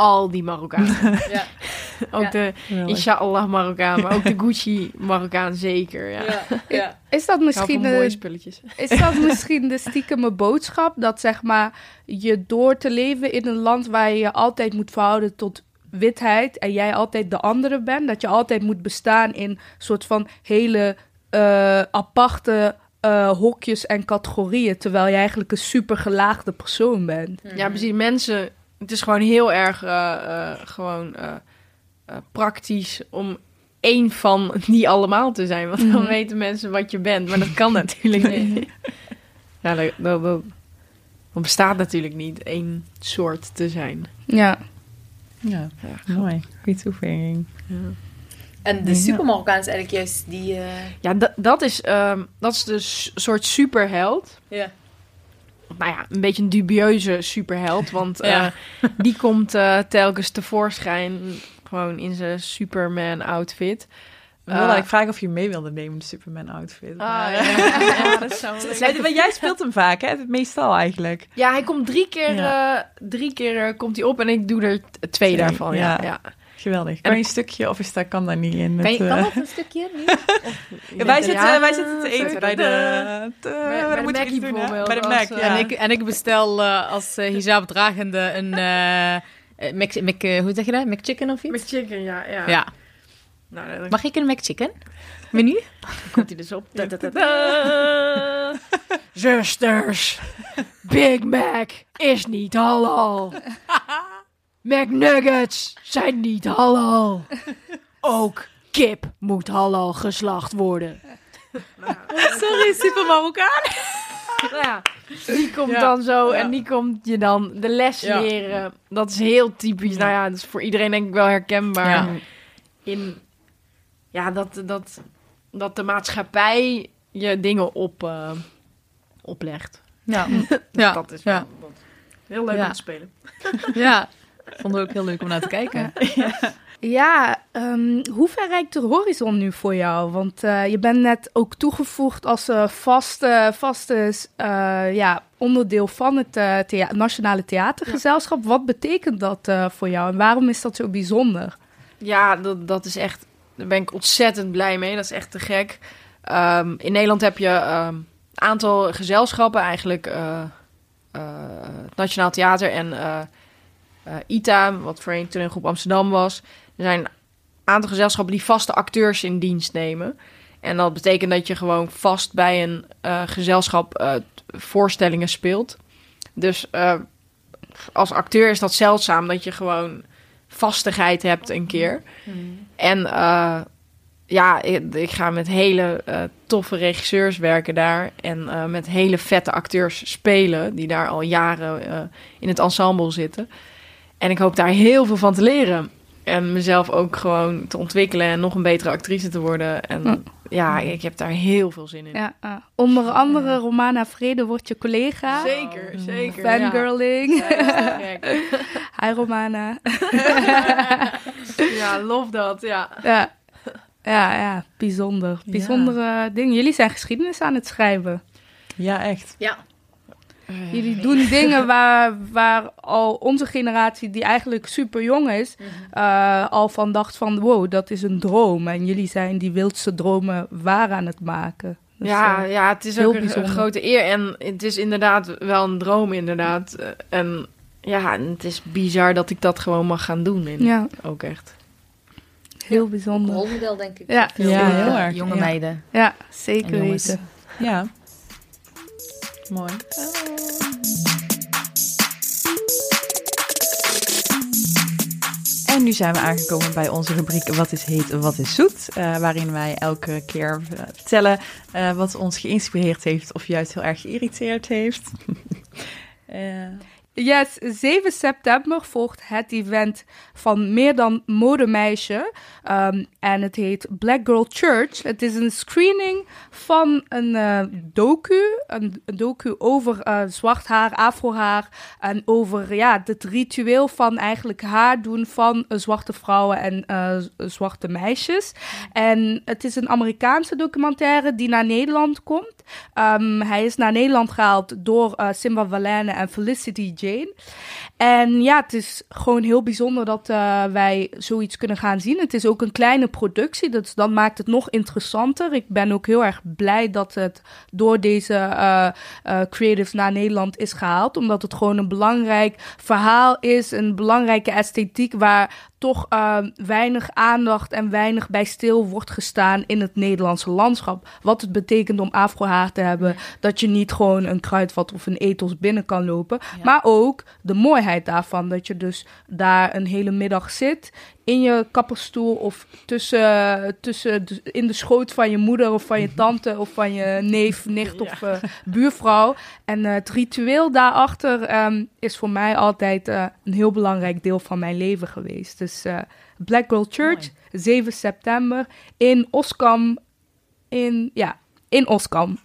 al die Marokkanen. Ja. ook Ja. de. Inshallah Marokkaan, maar ook de Gucci Marokkaan zeker. Ja. Ja, ja. Is dat misschien van mooie de, spulletjes. is dat misschien de stiekeme boodschap? Dat zeg maar je door te leven in een land waar je je altijd moet verhouden tot witheid en jij altijd de andere bent. Dat je altijd moet bestaan in soort van hele eh, aparte eh, hokjes en categorieën. Terwijl je eigenlijk een super gelaagde persoon bent. Ja, precies. Mensen, het is gewoon heel erg eh, eh, gewoon, eh, eh, praktisch om één van die allemaal te zijn. Want dan Mhm. weten mensen wat je bent. Maar dat kan natuurlijk niet. Ja, dat, dat, dat, dat bestaat natuurlijk niet één soort te zijn. Ja. Ja, mooi. Goeie toevoeging. En de Ja. super Marokkaan is eigenlijk juist die... eh, Ja, dat, dat, is, ehm, dat is de s- soort superheld. ja. Nou ja, een beetje een dubieuze superheld. Want eh, die komt eh, telkens tevoorschijn. Gewoon in zijn Superman-outfit. Ik wilde Eh, ik vragen of je mee wilde nemen, de Superman outfit. Ah, Maar, ja. ja, dat zou maar jij speelt hem vaak, hè? Meestal eigenlijk. Ja, hij komt drie keer, Ja. eh, drie keer komt hij op en ik doe er twee Twee, daarvan. Ja. ja. Geweldig. Kan je een stukje of is dat, kan dat niet in Kan, je, kan eh, dat een stukje? Nu? ja, wij, zitten, Ja. wij zitten te eten bij de... te- bij de doen, bijvoorbeeld, Bij de Mac, eh, ja. En, ik, en ik bestel eh, als eh, hijab-dragende een Mac, Mac, eh, hoe zeg je dat? McChicken of iets? Met chicken, ja. ja. Ja. Nou, dan Mag ik een McChicken? Menu? komt hij dus op. Zusters, Big Mac is niet halal. McNuggets zijn niet halal. Ook kip moet halal geslacht worden. Sorry, super Marokkaan. Nou ja, die komt Ja. dan zo Ja. en die komt je dan de les Ja. leren. Dat is heel typisch. Nou ja, dat is voor iedereen denk ik wel herkenbaar. Ja. In ja, dat, dat, dat de maatschappij je dingen op, eh, oplegt. Ja. ja. Dat is ja. wel- dat- heel leuk Ja. om te spelen. Ja. Vonden we ook heel leuk om naar te kijken. Ja, ehm, hoe ver reikt de horizon nu voor jou? Want eh, je bent net ook toegevoegd als uh, vaste, vaste eh, ja, onderdeel van het thea Nationale Theatergezelschap. Wat betekent dat voor jou en waarom is dat zo bijzonder? Ja, dat, dat is echt, daar ben ik ontzettend blij mee. Dat is echt te gek. Um, in Nederland heb je een um, aantal gezelschappen, eigenlijk Nationaal Theater en ITA, wat voorheen groep Amsterdam was. Er zijn een aantal gezelschappen die vaste acteurs in dienst nemen. En dat betekent dat je gewoon vast bij een uh, gezelschap uh, voorstellingen speelt. Dus als acteur is dat zeldzaam dat je gewoon vastigheid hebt een keer. Mm. En ja, ik, ik, ga met hele toffe regisseurs werken daar. En met hele vette acteurs spelen, die daar al jaren in het ensemble zitten. En ik hoop daar heel veel van te leren. En mezelf ook gewoon te ontwikkelen en nog een betere actrice te worden. En ja, ik heb daar heel veel zin in. Ja, uh, onder andere Romana Vrede wordt je collega. Zeker, zeker. Fangirling. Ja. Hi Romana. ja, love dat, ja. Ja, ja, ja bijzonder. Bijzondere dingen. Jullie zijn geschiedenis aan het schrijven. Ja, echt. Ja. Jullie doen dingen waar, waar al onze generatie, die eigenlijk super jong is, uh, al van dacht van wow, dat is een droom. En jullie zijn die wildste dromen waar aan het maken. Dus, ja, uh, ja, het is ook een, een, grote eer. En het is inderdaad wel een droom, inderdaad. En ja, het is bizar dat ik dat gewoon mag gaan doen. En ja. Ook echt. Heel bijzonder. Rolmodel, denk ik. Ja, heel erg. Jonge ja. meiden. Ja, zeker weten. Ja. Mooi. En nu zijn we aangekomen bij onze rubriek Wat is heet, wat is zoet? Uh, waarin wij elke keer uh, vertellen uh, wat ons geïnspireerd heeft of juist heel erg geïrriteerd heeft. Yes, 7 september volgt het event van Meer dan Modemeisje. Um, en het heet Black Girl Church. Het is een screening van een uh, docu. Een, een, docu over uh, zwart haar, afrohaar. En over ja, het ritueel van eigenlijk haar doen van uh, zwarte vrouwen en zwarte meisjes. En het is een Amerikaanse documentaire die naar Nederland komt. Um, hij is naar Nederland gehaald door Simba Valene en Felicity Jane. En ja, het is gewoon heel bijzonder dat uh, wij zoiets kunnen gaan zien. Het is ook een kleine productie, dus dat maakt het nog interessanter. Ik ben ook heel erg blij dat het door deze uh, uh, creatives naar Nederland is gehaald. Omdat het gewoon een belangrijk verhaal is, een belangrijke esthetiek waar toch weinig aandacht en weinig bij stil wordt gestaan in het Nederlandse landschap. Wat het betekent om afrohaar te hebben. Dat je niet gewoon een kruidvat of een ethos binnen kan lopen. Ja. Maar ook de mooiheid daarvan. Dat je dus daar een hele middag zit in je kapperstoel of tussen, tussen in de schoot van je moeder of van je tante of van je neef, nicht ja. of uh, buurvrouw. En uh, het ritueel daarachter um, is voor mij altijd uh, een heel belangrijk deel van mijn leven geweest. Dus Black Girl Church, Mooi. 7 september in Oskam. In, ja, in Oskam.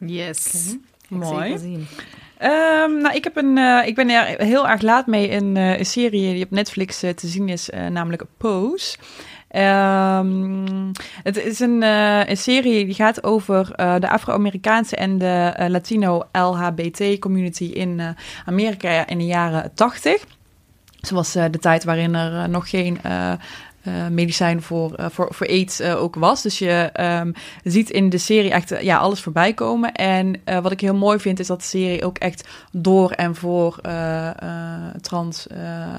Yes. Okay. Mooi. Um, nou, ik, heb een, uh, ik ben er heel erg laat mee een, uh, een serie die op Netflix uh, te zien is, namelijk Pose. Um, het is een, serie die gaat over de Afro-Amerikaanse en de Latino-LHBT-community in Amerika in de jaren 80. Zoals de tijd waarin er nog geen uh, medicijn voor, uh, voor, voor aids uh, ook was. Dus je um, ziet in de serie echt ja, alles voorbij komen. En wat ik heel mooi vind, is dat de serie ook echt door en voor trans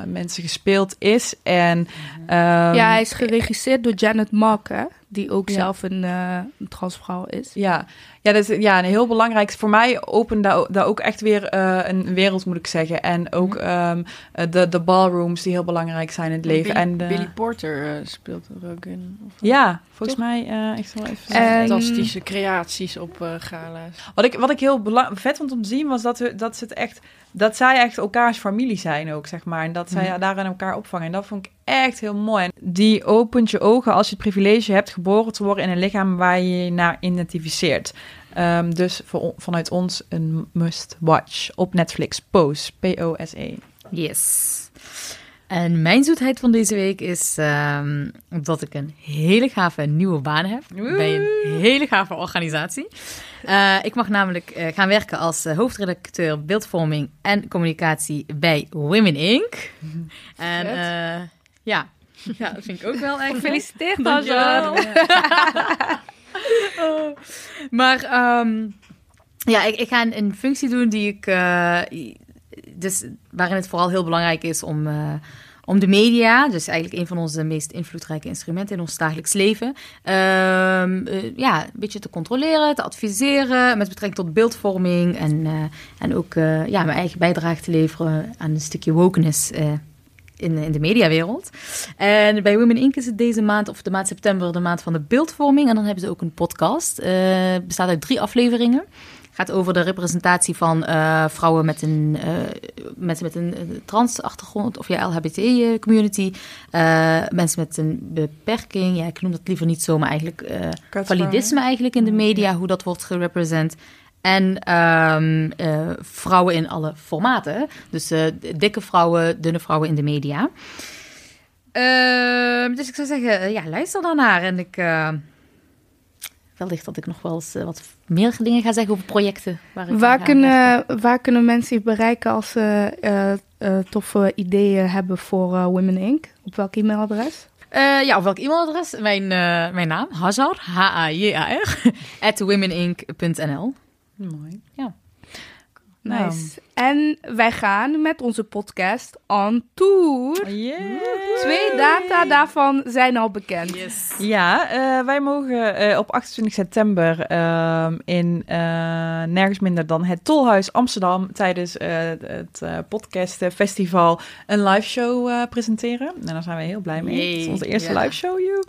mensen gespeeld is. En, um, ja, hij is geregisseerd door Janet Mock, hè? die ook ja. zelf een, een transvrouw is. Ja, ja, dat is ja, een heel belangrijk. Voor mij opent daar, daar ook echt weer uh, een wereld, moet ik zeggen. En ook um, de, de ballrooms die heel belangrijk zijn in het leven. Billy, en de... Billy Porter uh, speelt er ook in. Of ja, volgens Toch? mij uh, echt wel even. En... Fantastische creaties op gala's. Wat ik, wat ik heel vet vond om te zien was dat, we, dat ze het echt dat zij echt elkaars familie zijn ook, zeg maar. En dat zij ja, daarin elkaar opvangen. En dat vond ik echt heel mooi. En die opent je ogen als je het privilege hebt geboren te worden in een lichaam waar je je naar identificeert. Um, dus voor, vanuit ons een must watch op Netflix. Pose, P-O-S-E. Yes. En mijn zoetheid van deze week is ehm, dat ik een hele gave nieuwe baan heb bij een hele gave organisatie. Eh, ik mag namelijk eh, gaan werken als eh, hoofdredacteur beeldvorming en communicatie bij Women Inc. En ja. ja, dat vind ik ook wel echt Gefeliciteerd, Dankjewel. Maar ehm, ja, ik, ga een, functie doen die ik. eh, dus waarin het vooral heel belangrijk is om. eh, om de media, dus eigenlijk een van onze meest invloedrijke instrumenten in ons dagelijks leven, ehm, eh, ja, een beetje te controleren, te adviseren met betrekking tot beeldvorming en, en ook ja, mijn eigen bijdrage te leveren aan een stukje wokeness in, in de mediawereld. En bij Women Inc. is het deze maand, of de maand september, de maand van de beeldvorming. En dan hebben ze ook een podcast. Eh, bestaat uit drie afleveringen. Gaat over de representatie van eh, vrouwen met een, eh, mensen met een eh, trans-achtergrond, of ja, LHBT-community. eh, mensen met een beperking, ja, ik noem dat liever niet zo, maar eigenlijk eh, validisme eigenlijk in de media, hoe dat wordt gerepresent. En ehm, eh, vrouwen in alle formaten. Dus eh, dikke vrouwen, dunne vrouwen in de media. Ehm, dus ik zou zeggen, eh, ja, luister daarnaar. En ik... wellicht dat ik nog wel eens wat meer dingen ga zeggen over projecten. Waar, Waar kunnen, waar kunnen mensen je bereiken als ze toffe ideeën hebben voor Women Inc? Op welk e-mailadres? Ja, op welk e-mailadres? Mijn, eh, mijn naam, Hazar, H-A-J-A-R, at womeninc.nl. Mooi. Ja. Nou. Nice. En wij gaan met onze podcast on tour. Twee data daarvan zijn al bekend. Yes. Ja, eh, wij mogen eh, op 28 september ehm, in eh, nergens minder dan het Tolhuis Amsterdam tijdens eh, het eh podcast festival een live show eh, presenteren. En daar zijn we heel blij mee. Het is onze eerste live show, joe.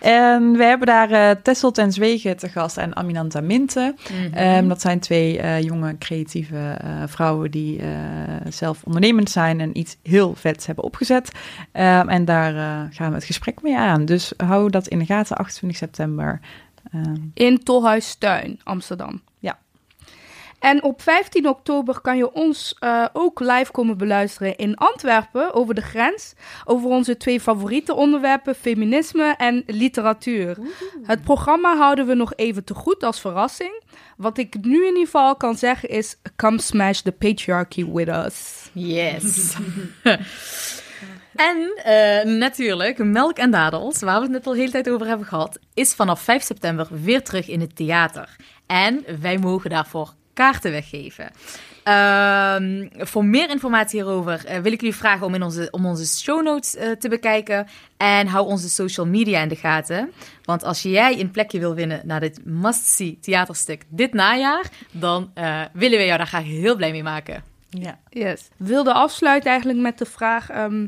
En we hebben daar eh Tessel ten Zwegen te gast en Aminanta Minte. Mhm. Ehm, dat zijn twee eh, jonge, creatieve eh, vrouwen die eh, zelf ondernemend zijn en iets heel vets hebben opgezet. Ehm, en daar eh, gaan we het gesprek mee aan. Dus hou dat in de gaten, 28 september. Ehm, In Tolhuistuin, Amsterdam. Ja. En op 15 oktober kan je ons eh, ook live komen beluisteren in Antwerpen over de grens. Over onze twee favoriete onderwerpen, feminisme en literatuur. Het programma houden we nog even te goed als verrassing. Wat ik nu in ieder geval kan zeggen is: come smash the patriarchy with us. Yes. en eh, natuurlijk, Melk en Dadels, waar we het net al de hele tijd over hebben gehad, is vanaf 5 september weer terug in het theater. En wij mogen daarvoor kaarten weggeven. Ehm, voor meer informatie hierover eh, wil ik jullie vragen om, in onze, om onze show notes eh, te bekijken. En hou onze social media in de gaten. Want als jij een plekje wil winnen naar dit must-see theaterstuk dit najaar, dan eh, willen we jou daar graag heel blij mee maken. ja. Yes. Wilde afsluiten eigenlijk met de vraag: ehm,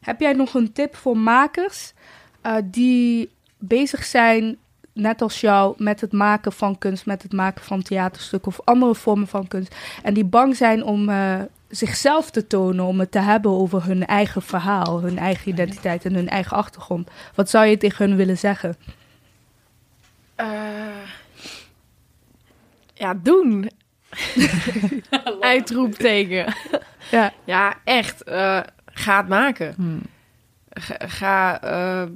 heb jij nog een tip voor makers eh, die bezig zijn, net als jou, met het maken van kunst, met het maken van theaterstukken of andere vormen van kunst, en die bang zijn om eh, zichzelf te tonen, om het te hebben over hun eigen verhaal, hun eigen identiteit en hun eigen achtergrond? Wat zou je tegen hun willen zeggen? Eh, ja, doen. Uitroepteken. Ja. Ja, echt. eh, ga het maken. Hmm. Ga, ga, eh,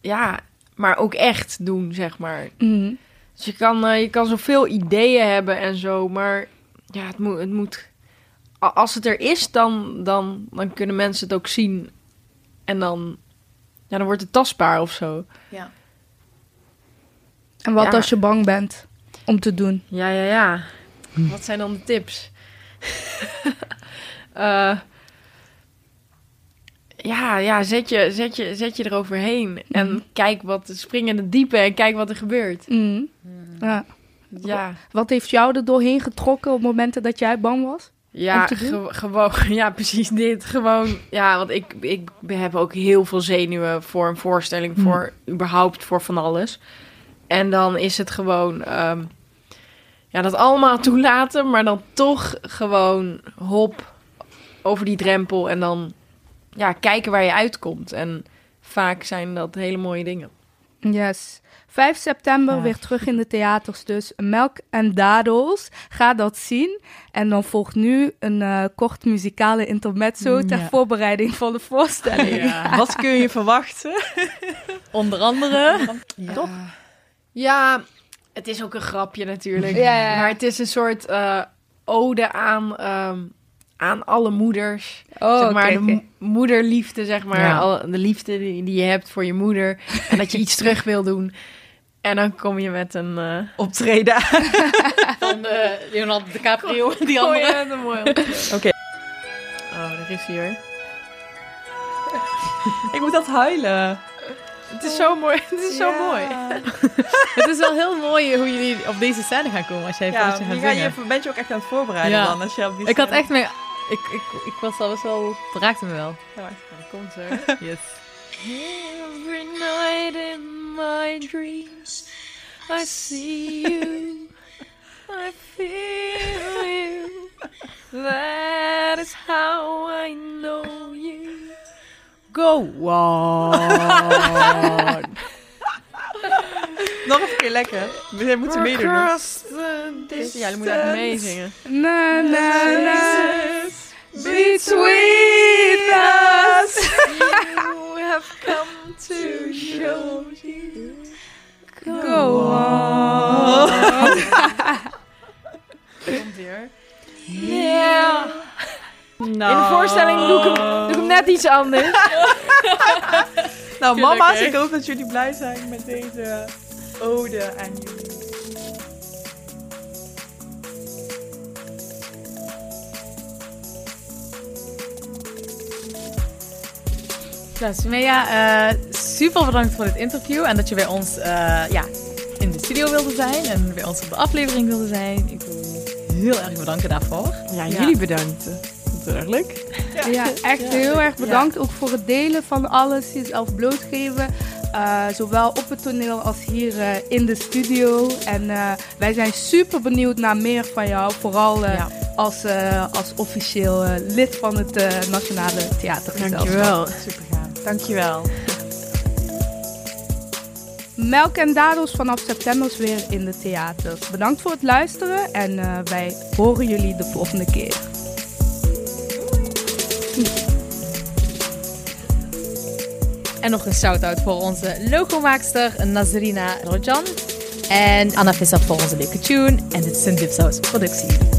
ja, maar ook echt doen, zeg maar. Mhm. Dus je kan, eh, je kan zoveel ideeën hebben en zo, maar ja, het moet, het moet als het er is, dan, dan, dan kunnen mensen het ook zien. En dan, ja, dan wordt het tastbaar of zo. En wat Ja. als je bang bent om te doen? Ja, ja, ja. Wat zijn dan de tips? Eh, ja, ja zet, je, zet, je, zet je eroverheen. En Mhm. kijk wat, spring in het diepe en kijk wat er gebeurt. Mhm. Ja. Ja, Wat heeft jou er doorheen getrokken op momenten dat jij bang was? ja ge- gewoon, ja, precies dit. Gewoon, ja, want ik, ik heb ook heel veel zenuwen voor een voorstelling, Mhm. voor überhaupt voor van alles. En dan is het gewoon, ehm, ja, dat allemaal toelaten, maar dan toch gewoon hop over die drempel en dan, ja, kijken waar je uitkomt. En vaak zijn dat hele mooie dingen. Yes. 5 september Ja. weer terug in de theaters dus. Melk en Dadels. Ga dat zien. En dan volgt nu een eh, kort muzikale intermezzo ter Ja. voorbereiding van de voorstelling. Wat kun je verwachten? Onder andere. Ja, het is ook een grapje natuurlijk. Ja, ja, ja. Maar het is een soort eh, ode aan, ehm, aan alle moeders. Oh, zeg maar, de moederliefde, zeg maar. Ja. Al, de liefde die, die je hebt voor je moeder. En dat je iets terug wil doen. En dan kom je met een... eh Optreden. Van eh, Leonardo DiCaprio. Die Oh andere. ja, mooi. Oké. Oh, daar is hij hoor. Ik moet dat huilen. Het is zo mooi. Het is zo mooi. Het is wel heel mooi hoe jullie op deze scène gaan komen als jij Ja, je je gaat ga je, zingen. bent je ook echt aan het voorbereiden Ja. dan? Als je op die Ik had echt mee... Ik, ik, ik was al best wel... Het raakte me wel. Ja, komt zo. Yes. Every night in my dreams, I see you, I feel you. That is how I know you. Go on. Nog een keer lekker. We moeten meedoen. Ja, je moet echt meezingen. Na, na, na. Between us. You have come to show you. Go on. Komt hier. Yeah. In de voorstelling doe ik hem, doe ik hem net iets anders. Nou, mama's, ik hoop dat jullie blij zijn met deze ode aan jullie. Nou, Sumea, eh, super bedankt voor dit interview en dat je bij ons eh, ja, in de studio wilde zijn en bij ons op de aflevering wilde zijn. Ik wil je heel erg bedanken daarvoor. Ja, Ja. jullie bedankt. Erg leuk. Ja, echt heel erg bedankt ook voor het delen van alles, jezelf blootgeven. Eh, zowel op het toneel als hier eh, in de studio. En eh, wij zijn super benieuwd naar meer van jou. Vooral Ja. als, eh, als officieel eh, lid van het eh, Nationale Theatergezelschap. Dankjewel. Super. Dankjewel. Melk en Dadels vanaf september weer in de theaters. Bedankt voor het luisteren en eh, wij horen jullie de volgende keer. En nog een shout-out voor onze logomaakster Nazrina Rojan. En Anna Visser voor onze leuke tune. En dit is een Dipsaus productie.